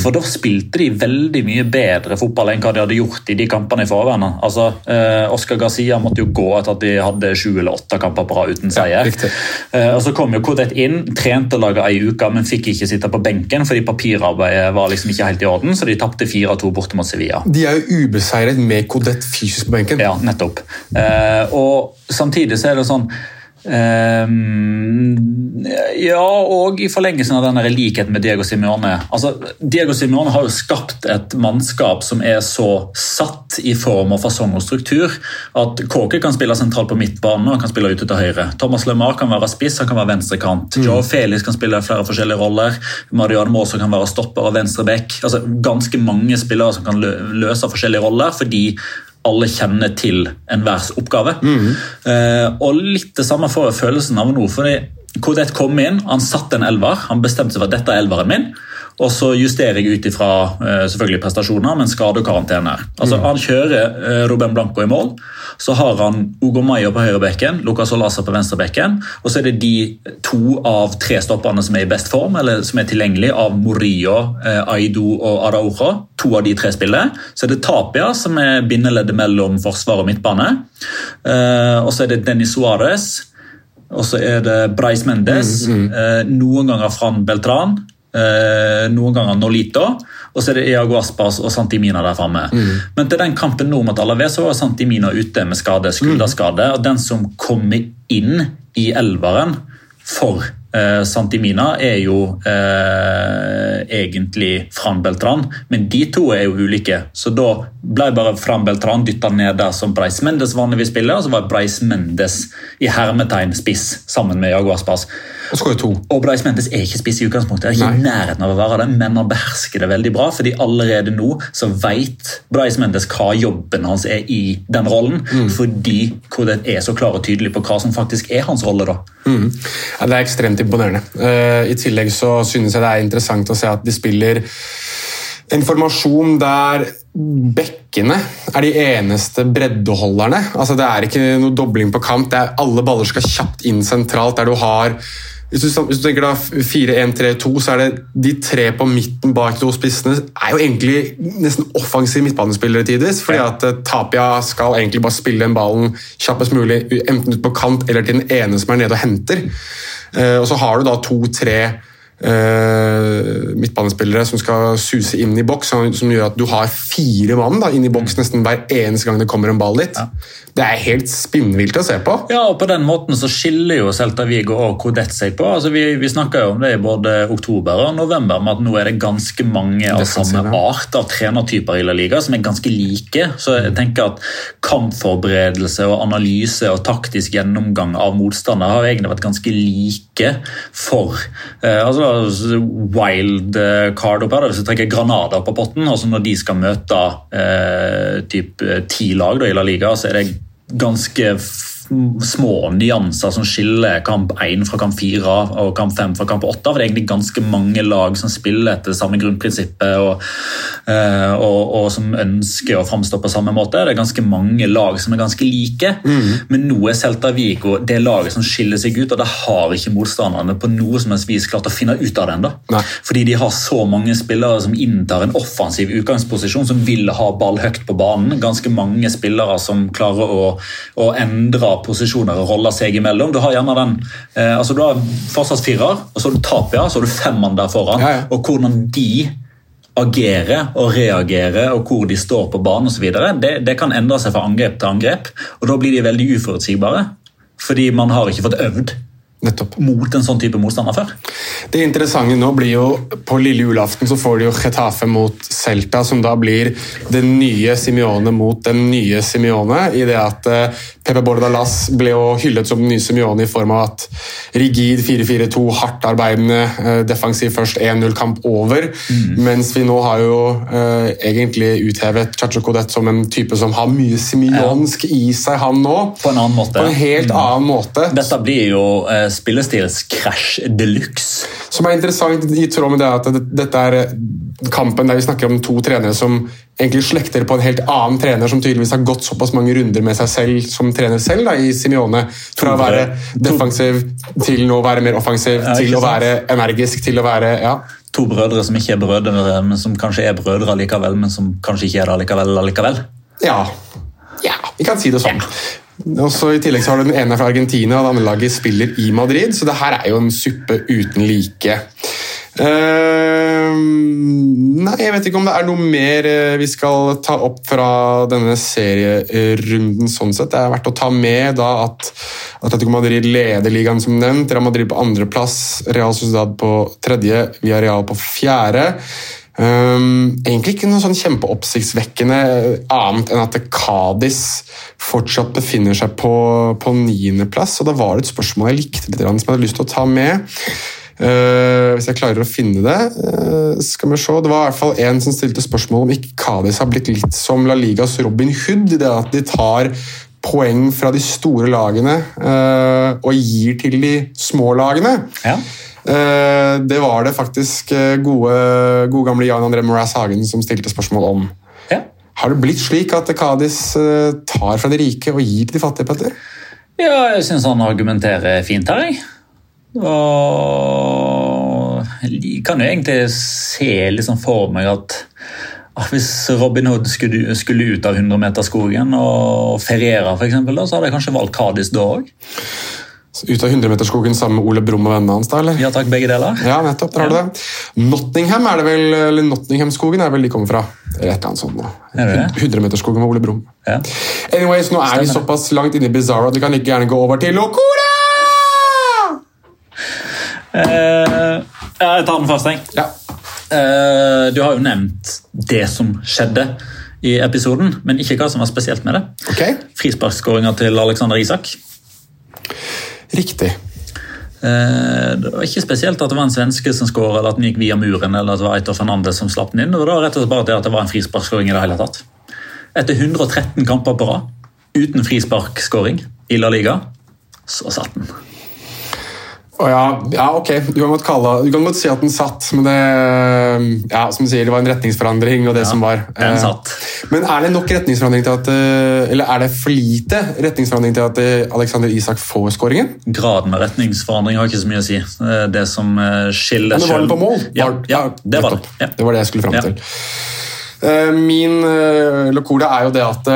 [SPEAKER 3] For da spilte de veldig mye bedre fotball enn hva de hadde gjort i de kampene i forveien. Altså, eh, Oscar Garcia måtte jo gå etter at de hadde sju eller åtte kamper på rad uten seier.
[SPEAKER 1] Ja,
[SPEAKER 3] Eh, og Så kom jo Kodet inn, trente laget ei uke, men fikk ikke sitte på benken fordi papirarbeidet var liksom ikke helt i orden, så de tapte 4-2 borte mot Sevilla.
[SPEAKER 1] De er jo ubeseiret med Kodet fysisk på benken.
[SPEAKER 3] Ja, nettopp. Eh, og samtidig så er det sånn Um, ja, og i forlengelsen av denne likheten med Diego Simione. Altså, Diego Simione har jo skapt et mannskap som er så satt i form og fasong og struktur at Kåke kan spille sentralt på midtbanen og han kan spille ute til høyre. Thomas LeMar kan være spiss, han kan være venstrekant. Mm. Joe Felix kan spille flere forskjellige roller. Mariano Mosso kan være stopper og venstreback. Altså, ganske mange spillere som kan løse forskjellige roller fordi alle kjenner til enhver oppgave. Mm. Eh, og litt det samme får jeg følelsen av nå. fordi Kodet kom inn, han satte en elver. Han bestemte seg for at dette er elveren min. Og så justerer jeg ut ifra uh, selvfølgelig prestasjoner, men skade og karantene. Altså, mm. Han kjører Robben Ruben Blanco i mål. Så har han Ogo Mayo på høyrebekken, Lucas Olasa på venstrebekken. Og så er det de to av tre stopperne som er i best form, eller som er tilgjengelig av Morillo, uh, Aido og Araujo to av de tre spiller. Så er det Tapia, som er bindeleddet mellom forsvar og midtbane. Og så er det Dennis Suárez. Og så er det Breis Mendes. Mm, mm. Noen ganger Fran Beltran. Uh, noen ganger Nolito. Og så er det Iago Aspas og Santimina der framme. Mm. Men til den kampen nå mot Alaves var Santimina ute med skade, skulderskade. Og den som kommer inn i elveren for Eh, Santimina er jo eh, egentlig Fran Beltran, men de to er jo ulike. Så da ble bare Fran Beltran dytta ned der som Breis Mendes vanligvis spiller, og så var Breis Mendes i hermetegn spiss sammen med Jago Aspas.
[SPEAKER 1] Og to.
[SPEAKER 3] Og Breis Mendes er ikke spiss i utgangspunktet, er ikke i nærheten av å være det, men han behersker det veldig bra, fordi allerede nå så vet Breis Mendes hva jobben hans er i den rollen, mm. fordi det er så klar og tydelig på hva som faktisk er hans rolle. da.
[SPEAKER 1] Mm. Ja, det er ekstremt imponerende. Uh, I tillegg så synes jeg det er interessant å se at de spiller en formasjon der bekkene er de eneste breddeholderne. Altså, det er ikke noe dobling på kamp. det er Alle baller skal kjapt inn sentralt, der du har hvis du, hvis du tenker da 4-1-3-2, så er det de tre på midten bak de to spissene er jo egentlig nesten offensive midtbanespillere tidvis. fordi at uh, Tapia skal egentlig bare spille den ballen kjappest mulig, enten ut på kant eller til den ene som er nede og henter. Uh, og så har du da to-tre uh, midtbanespillere som skal suse inn i boks, som, som, gjør at du har fire mann da, inn i boks nesten hver eneste gang det kommer en ball dit. Ja. Det er helt spinnvilt å se på.
[SPEAKER 3] Ja, og på den måten så skiller jo Celta Vigo og Kodet seg på. Altså, vi, vi snakka jo om det i både oktober og november, med at nå er det ganske mange av samme art av trenertyper i La Liga som er ganske like. Så jeg tenker at kampforberedelse og analyse og taktisk gjennomgang av motstander har egentlig vært ganske like for eh, altså wild card opp her, du trekker Granada på potten. altså Når de skal møte eh, typ eh, ti lag da, i La Liga, så er det ganske små nyanser som skiller kamp 1 fra kamp 4 og kamp 5 fra kamp 8. For det er egentlig ganske mange lag som spiller etter det samme grunnprinsippet og, uh, og, og, som ønsker å framstå på samme måte. Det er ganske mange lag som er ganske like, mm. men nå er Celta Vigo det laget som skiller seg ut, og det har ikke motstanderne på noe som helst vis klart å finne ut av det ennå. Fordi de har så mange spillere som inntar en offensiv utgangsposisjon, som vil ha ball høyt på banen. Ganske mange spillere som klarer å, å endre posisjoner og roller seg imellom. Du har gjerne den, eh, altså du har forsvarsfirer, og så har du Tapia, så har du femmeren der foran. Ja, ja. Og hvordan de agerer og reagerer, og hvor de står på banen osv., det, det kan endre seg fra angrep til angrep. Og da blir de veldig uforutsigbare, fordi man har ikke fått øvd Nettopp. mot en sånn type motstander før.
[SPEAKER 1] Det interessante nå blir jo På lille julaften så får de jo Getafe mot Celta, som da blir den nye Simione mot den nye Simione. I det at uh, Pepe Bordalas ble jo hyllet som den nye Simione i form av at rigid 4-4-2, hardtarbeidende, uh, defensiv først 1-0-kamp over. Mm. Mens vi nå har jo eh, egentlig uthevet Chacho Codet som en type som har mye simionsk ja. i seg, han nå.
[SPEAKER 3] På en annen måte.
[SPEAKER 1] På en helt mm. annen måte.
[SPEAKER 3] Dette blir jo spillestilskrasj de luxe.
[SPEAKER 1] Som er interessant i tråd med det at dette er kampen der vi snakker om to trenere som egentlig slekter på en helt annen trener som tydeligvis har gått såpass mange runder med seg selv som trener selv da, i Simione. Fra å være defensiv til å være mer offensiv, til å være energisk, til å være ja.
[SPEAKER 3] To brødre som ikke er brødre, men som kanskje er brødre allikevel, men som kanskje ikke er det allikevel allikevel.
[SPEAKER 1] Ja. ja, vi kan si det sånn. Og så I tillegg så har du den ene fra Argentina, og det andre laget spiller i Madrid. Så det her er jo en suppe uten like. Uh, nei, jeg vet ikke om det er noe mer eh, vi skal ta opp fra denne serierunden. sånn sett. Det er verdt å ta med da at Atletico Madrid leder ligaen som nevnt. Real Madrid på andreplass, Real Sociedad på tredje, Via Real på fjerde. Um, egentlig ikke noe sånn kjempeoppsiktsvekkende annet enn at Kadis fortsatt befinner seg på, på niendeplass. Og da var det et spørsmål jeg likte litt, som jeg hadde lyst til å ta med. Uh, hvis jeg klarer å finne det. Uh, skal vi se. Det var i hvert fall en som stilte spørsmål om ikke Kadis har blitt litt som La Ligas Robin Hood, i det at de tar poeng fra de store lagene uh, og gir til de små lagene.
[SPEAKER 3] Ja.
[SPEAKER 1] Eh, det var det faktisk eh, gode, gode gamle Jan André Moraes Hagen som stilte spørsmål om.
[SPEAKER 3] Ja.
[SPEAKER 1] Har det blitt slik at Kadis eh, tar fra de rike og gir til de fattige, Petter?
[SPEAKER 3] Ja, jeg syns han argumenterer fint her, jeg. Og jeg kan jo egentlig se liksom for meg at hvis Robin Hood skulle, skulle ut av 100-meterskogen og feriere, for eksempel, da, så hadde jeg kanskje valgt Kadis da òg.
[SPEAKER 1] Ut av 100-meterskogen sammen med Ole Brumm og vennene hans? da, eller?
[SPEAKER 3] Ja takk, begge deler.
[SPEAKER 1] Ja, nettopp, der har du det. Nottingham er det vel, eller Nottinghamskogen er vel de kommer fra. Eller et eller annet sånt. nå.
[SPEAKER 3] Er det det?
[SPEAKER 1] 100-meterskogen med Ole Brumm.
[SPEAKER 3] Ja.
[SPEAKER 1] Anyways, nå er vi såpass langt inne i Bizarro at vi kan like gjerne gå over til Locora!
[SPEAKER 3] Eh, jeg tar den først, jeg.
[SPEAKER 1] Ja.
[SPEAKER 3] Eh, du har jo nevnt det som skjedde i episoden, men ikke hva som var spesielt med det.
[SPEAKER 1] Ok,
[SPEAKER 3] Frisparkskåringa til Alexander Isak.
[SPEAKER 1] Riktig.
[SPEAKER 3] Eh, Det var ikke spesielt at det var en svenske som skåret, eller at den gikk via muren, eller at det var Eitor Fernandes som slapp den inn. Det var rett og slett bare det at det var en frisparkskåring i det hele tatt. Etter 113 kamper på rad, uten frisparkskåring i La Liga, så satt den.
[SPEAKER 1] Ja, ja, ok. Du kan, kalle, du kan godt si at den satt, men det ja, som du sier, det var en retningsforandring. og det som var.
[SPEAKER 3] den
[SPEAKER 1] Eh,
[SPEAKER 3] satt.
[SPEAKER 1] Men er det nok retningsforandring til at eh, Eller er det for lite retningsforandring til at eh, Alexander Isak får skåringen?
[SPEAKER 3] Graden av retningsforandring har ikke så mye å si. Det som skiller
[SPEAKER 1] Men det var den på mål?
[SPEAKER 3] Ja,
[SPEAKER 1] Var-
[SPEAKER 3] ja det var det. Ja.
[SPEAKER 1] Det var det jeg skulle fram til. Min locora er jo det at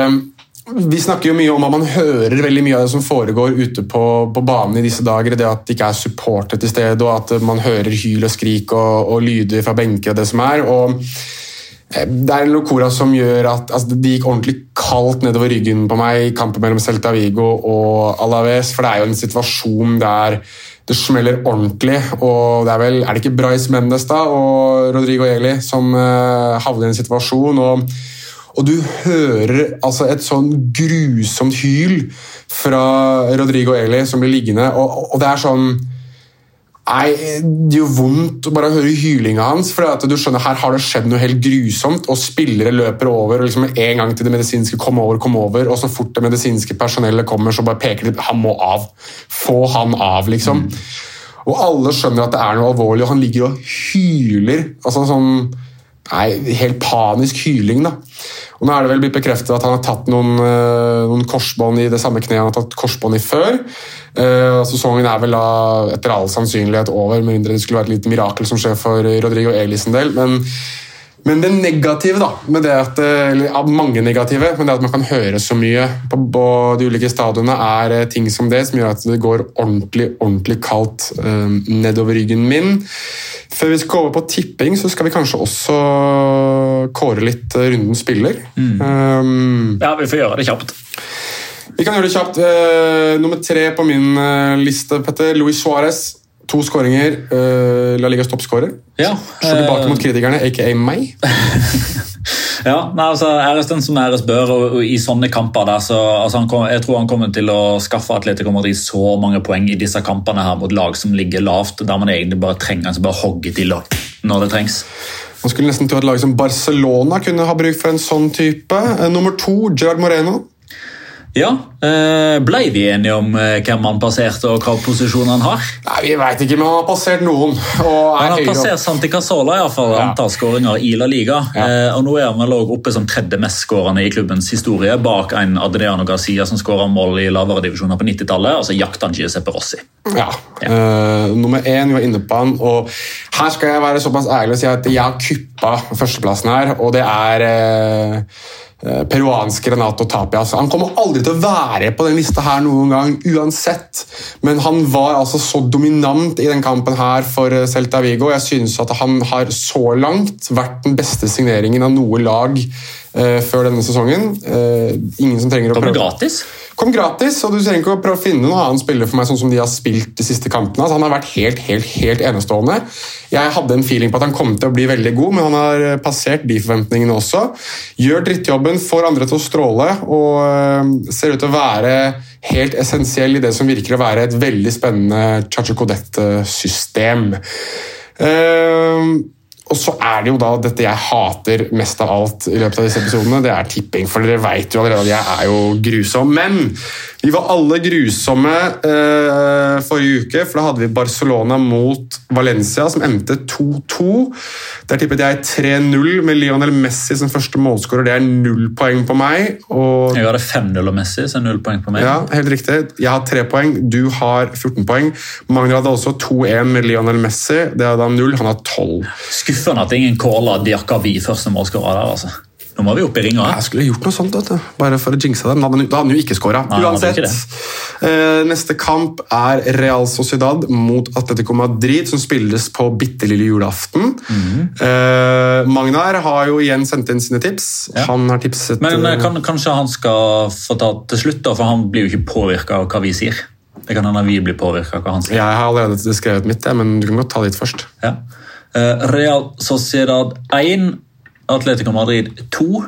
[SPEAKER 1] vi snakker jo mye om at man hører veldig mye av det som foregår ute på, på banen i disse dager. Det at det ikke er supportere til stede, og at man hører hyl og skrik og, og lyder fra benker og det som er. og eh, det er en locora som gjør at altså, Det gikk ordentlig kaldt nedover ryggen på meg i kampen mellom Celta Vigo og Alaves. For det er jo en situasjon der det smeller ordentlig. og Det er vel, er det ikke Bryce Mendes da, og Rodrigo Eli som uh, havner i en situasjon? og og du hører altså et sånn grusomt hyl fra Rodrigo Eli som blir liggende. Og, og det er sånn Nei, Det gjør vondt å bare høre hylinga hans. for at du skjønner, Her har det skjedd noe helt grusomt, og spillere løper over. og liksom En gang til det medisinske kom over, kom over, og så fort det medisinske personellet kommer, så bare peker de han må av. Få han av, liksom. Og alle skjønner at det er noe alvorlig, og han ligger og hyler. altså sånn Nei, helt panisk hyling, da. Og nå er det vel blitt bekreftet at han har tatt noen, eh, noen korsbånd i det samme kneet han har tatt korsbånd i før. Uh, sesongen er vel da etter all sannsynlighet over, med mindre det skulle være et lite mirakel som skjer for Rodrigo Elis en del. Men, men det negative, da, med det at, eh, eller mange negative, men det at man kan høre så mye på, på de ulike stadionene, er eh, ting som det som gjør at det går ordentlig, ordentlig kaldt um, nedover ryggen min. Før vi skal over på tipping, så skal vi kanskje også kåre litt rundens spiller. Um,
[SPEAKER 3] Ja, vi får gjøre det kjapt.
[SPEAKER 1] vi kan gjøre det kjapt. Uh, nummer tre på min liste, Petter. Luis Suárez. To skåringer. Uh, La Ligas toppskårer.
[SPEAKER 3] Ja,
[SPEAKER 1] Slår tilbake
[SPEAKER 3] eh,
[SPEAKER 1] mot kritikerne, aka meg.
[SPEAKER 3] Ja, nei, altså Æres den som æres bør, og, og i sånne kamper der, så altså, han kom, Jeg tror han kommer til å skaffe Atletico Madrid så mange poeng i disse kampene her mot lag som ligger lavt, der man egentlig bare trenger altså bare hogge til og- når det trengs.
[SPEAKER 1] Man skulle nesten tro at lag som Barcelona kunne ha bruk for en sånn type. Eh, nummer to, Gerard Moreno.
[SPEAKER 3] Ja, Blei Ble vi enige om eh, hvem han passerte og hva posisjon han har?
[SPEAKER 1] Nei, Vi veit ikke, men han har passert noen.
[SPEAKER 3] Han har passert Santi Casola, i hvert fall,
[SPEAKER 1] Ja.
[SPEAKER 3] antall skåringer i La Liga.
[SPEAKER 1] Ja.
[SPEAKER 3] Eh, og Nå er han vel oppe som tredje mest skårende i klubbens historie, bak en Adriano Garcia som skåra mål i lavere divisjoner på 90-tallet. Altså så jakta han Giuseppe Rossi.
[SPEAKER 1] Ja. Eh, nummer én, vi var inne på han. Og her skal jeg være såpass ærlig og si at jeg har kuppa førsteplassen her, og det er eh, eh, peruanske Renato Tapia. Altså, han kommer aldri til å være på den lista her noen gang, uansett. Men han var altså så dominant i den kampen her for eh, Celta Vigo. Jeg synes at han har så langt vært den beste signeringen av noe lag eh, før denne sesongen. Uh, ingen som trenger å
[SPEAKER 3] Kommer
[SPEAKER 1] Kom
[SPEAKER 3] gratis.
[SPEAKER 1] Kom gratis, og du trenger ikke å prøve å finne noen annen spiller for meg sånn som de har spilt de siste kampene. Altså, han har vært helt, helt, helt enestående. Jeg hadde en feeling på at han kom til å bli veldig god, men han har eh, passert de forventningene også. Gjør drittjobben, får andre til å stråle og uh, ser ut til å være helt essensiell i det som virker å være et veldig spennende Chacho Codette-system. Uh, og så er det jo da dette jeg hater mest av alt i løpet av disse episodene, det er tipping. For dere vet jo allerede at jeg er jo grusom. Men vi var alle grusomme eh, forrige uke, for da hadde vi Barcelona mot Valencia, som endte 2-2. Der tippet jeg 3-0 med Lionel Messi som første målskårer. Det er null poeng på meg. Og
[SPEAKER 3] Jeg hadde 5-0 og Messi, så null poeng på meg.
[SPEAKER 1] ja, helt riktig. Jeg har tre poeng, du har 14 poeng. Magnar hadde også 2-1 med Lionel Messi. Det hadde han null, han har 12.
[SPEAKER 3] Skuffende at ingen calla Diakavi første målskårer der. altså. Nå må vi opp i ringa.
[SPEAKER 1] Jeg skulle gjort noe sånt, bare for å jinxe dem. Da hadde han- jo ikke skåra. Uansett. Eh, neste kamp er Real Sociedad mot Atletico Madrid, som spilles på bitte lille julaften. eh, Magnar har jo igjen sendt inn sine tips.
[SPEAKER 3] Ja.
[SPEAKER 1] Han har tipset
[SPEAKER 3] Men eh, kan, kanskje han skal få ta til slutt, da, for han blir jo ikke påvirka av hva vi sier. Det kan hende vi blir påvirka av hva han sier.
[SPEAKER 1] Jeg har allerede skrevet mitt, men du kan godt ta ditt først.
[SPEAKER 3] Ja. Eh, Real Sociedad 1, Atletico Madrid 2.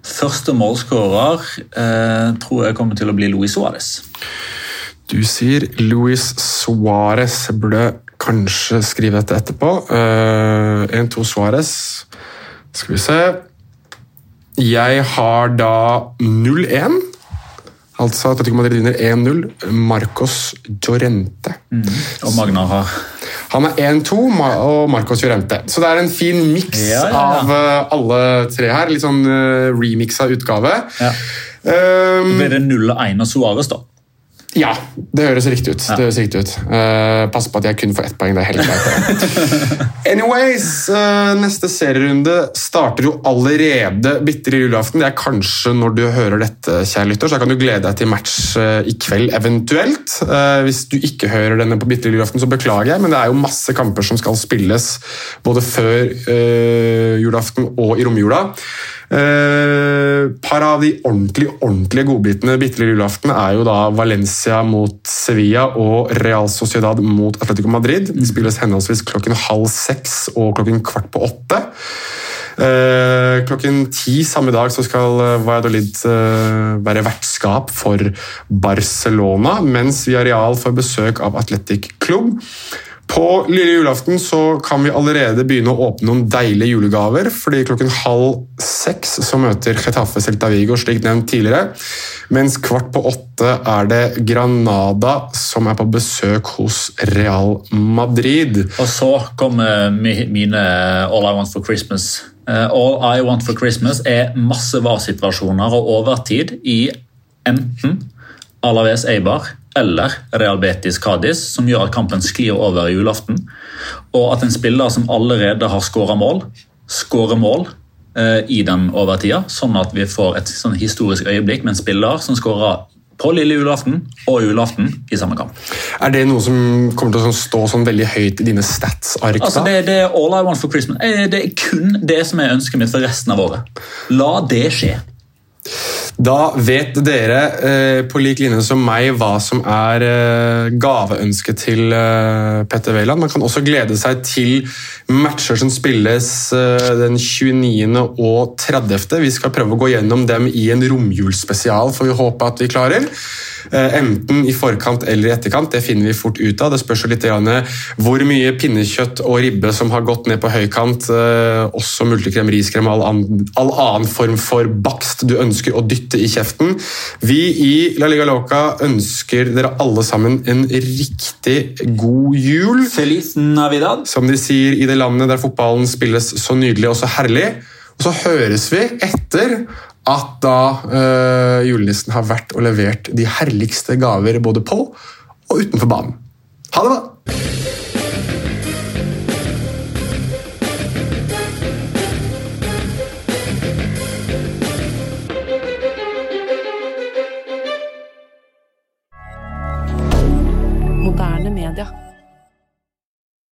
[SPEAKER 3] Første målskårer eh, tror jeg kommer til å bli Luis Suárez.
[SPEAKER 1] Du sier Luis Suárez. Burde kanskje skrive dette etterpå. Uh, 1-2 Suárez. Skal vi se Jeg har da 0-1. Altså Atletico Madrid vinner 1-0. Marcos Llorente.
[SPEAKER 3] Og Magna har
[SPEAKER 1] Han er 1-2 og Marcos Llorente. Så det er en fin miks
[SPEAKER 3] Ja, ja, ja.
[SPEAKER 1] av eh, alle tre her. Litt sånn remiksa remixa utgave.
[SPEAKER 3] Ja.
[SPEAKER 1] Um,
[SPEAKER 3] Blir det 0-1 og Suárez, da?
[SPEAKER 1] Ja, det høres riktig ut.
[SPEAKER 3] Ja.
[SPEAKER 1] Det høres riktig ut. Uh, pass på at jeg kun får ett poeng. det er helt greit. Anyways, uh, Neste serierunde starter jo allerede bitter i julaften. Det er kanskje når du hører dette, kjære lytter, så kan du glede deg til match uh, i kveld eventuelt. Hvis du ikke hører denne på bitter i julaften, så beklager jeg, men det er jo masse kamper som skal spilles både før julaften og i romjula. Eh, par av de ordentlig, ordentlige godbitene bitte lille julaften er jo da Valencia mot Sevilla og Real Sociedad mot Atletico Madrid. De spilles henholdsvis klokken halv seks og klokken kvart på åtte. Eh, klokken ti samme dag så skal Valladolid eh, være vertskap for Barcelona, mens Villarreal får besøk av Atletic Club. På lille julaften så kan vi allerede begynne å åpne noen deilige julegaver, fordi klokken halv seks så møter Getafe Celta Vigo, slik nevnt tidligere. Mens kvart på åtte er det Granada som er på besøk hos Real Madrid.
[SPEAKER 3] Og så kommer mine All I Want for Christmas. Eh, All I Want for Christmas er masse var-situasjoner og overtid i enten Alaves Eibar eller Real Betis Cádiz, som gjør at kampen sklir over i julaften. Og at en spiller som allerede har skåra mål, skårer mål eh, i den overtida, sånn at vi får et sånn historisk øyeblikk med en spiller som skårer på lille julaften og julaften i samme kamp.
[SPEAKER 1] Er det noe som kommer til å stå sånn veldig høyt i dine stats-ark?
[SPEAKER 3] Altså, det, det er all I want for Christmas. Eh, Det er kun det som er ønsket mitt for resten av året. La det skje.
[SPEAKER 1] Da vet dere eh, på lik linje som meg hva som er eh, gaveønsket til eh, Petter Wæland. Man kan også glede seg til matcher som spilles den 29. og 30. Vi skal prøve å gå gjennom dem i en romjulsspesial, får vi håpe at vi klarer. Eh, enten i forkant eller i etterkant, det finner vi fort ut av. Det spørs jo litt grann hvor mye pinnekjøtt og ribbe som har gått ned på høykant. eh, Også multekrem, riskrem og all annen, all annen form for bakst du ønsker å dytte i kjeften. Vi i La Liga Loca ønsker dere alle sammen en riktig god jul.
[SPEAKER 3] Feliz Navidad.
[SPEAKER 1] Som de sier i det landet der fotballen spilles så nydelig og så herlig. Og så høres vi etter at da øh, julenissen har vært og levert de herligste gaver både på og utenfor banen. Ha det bra!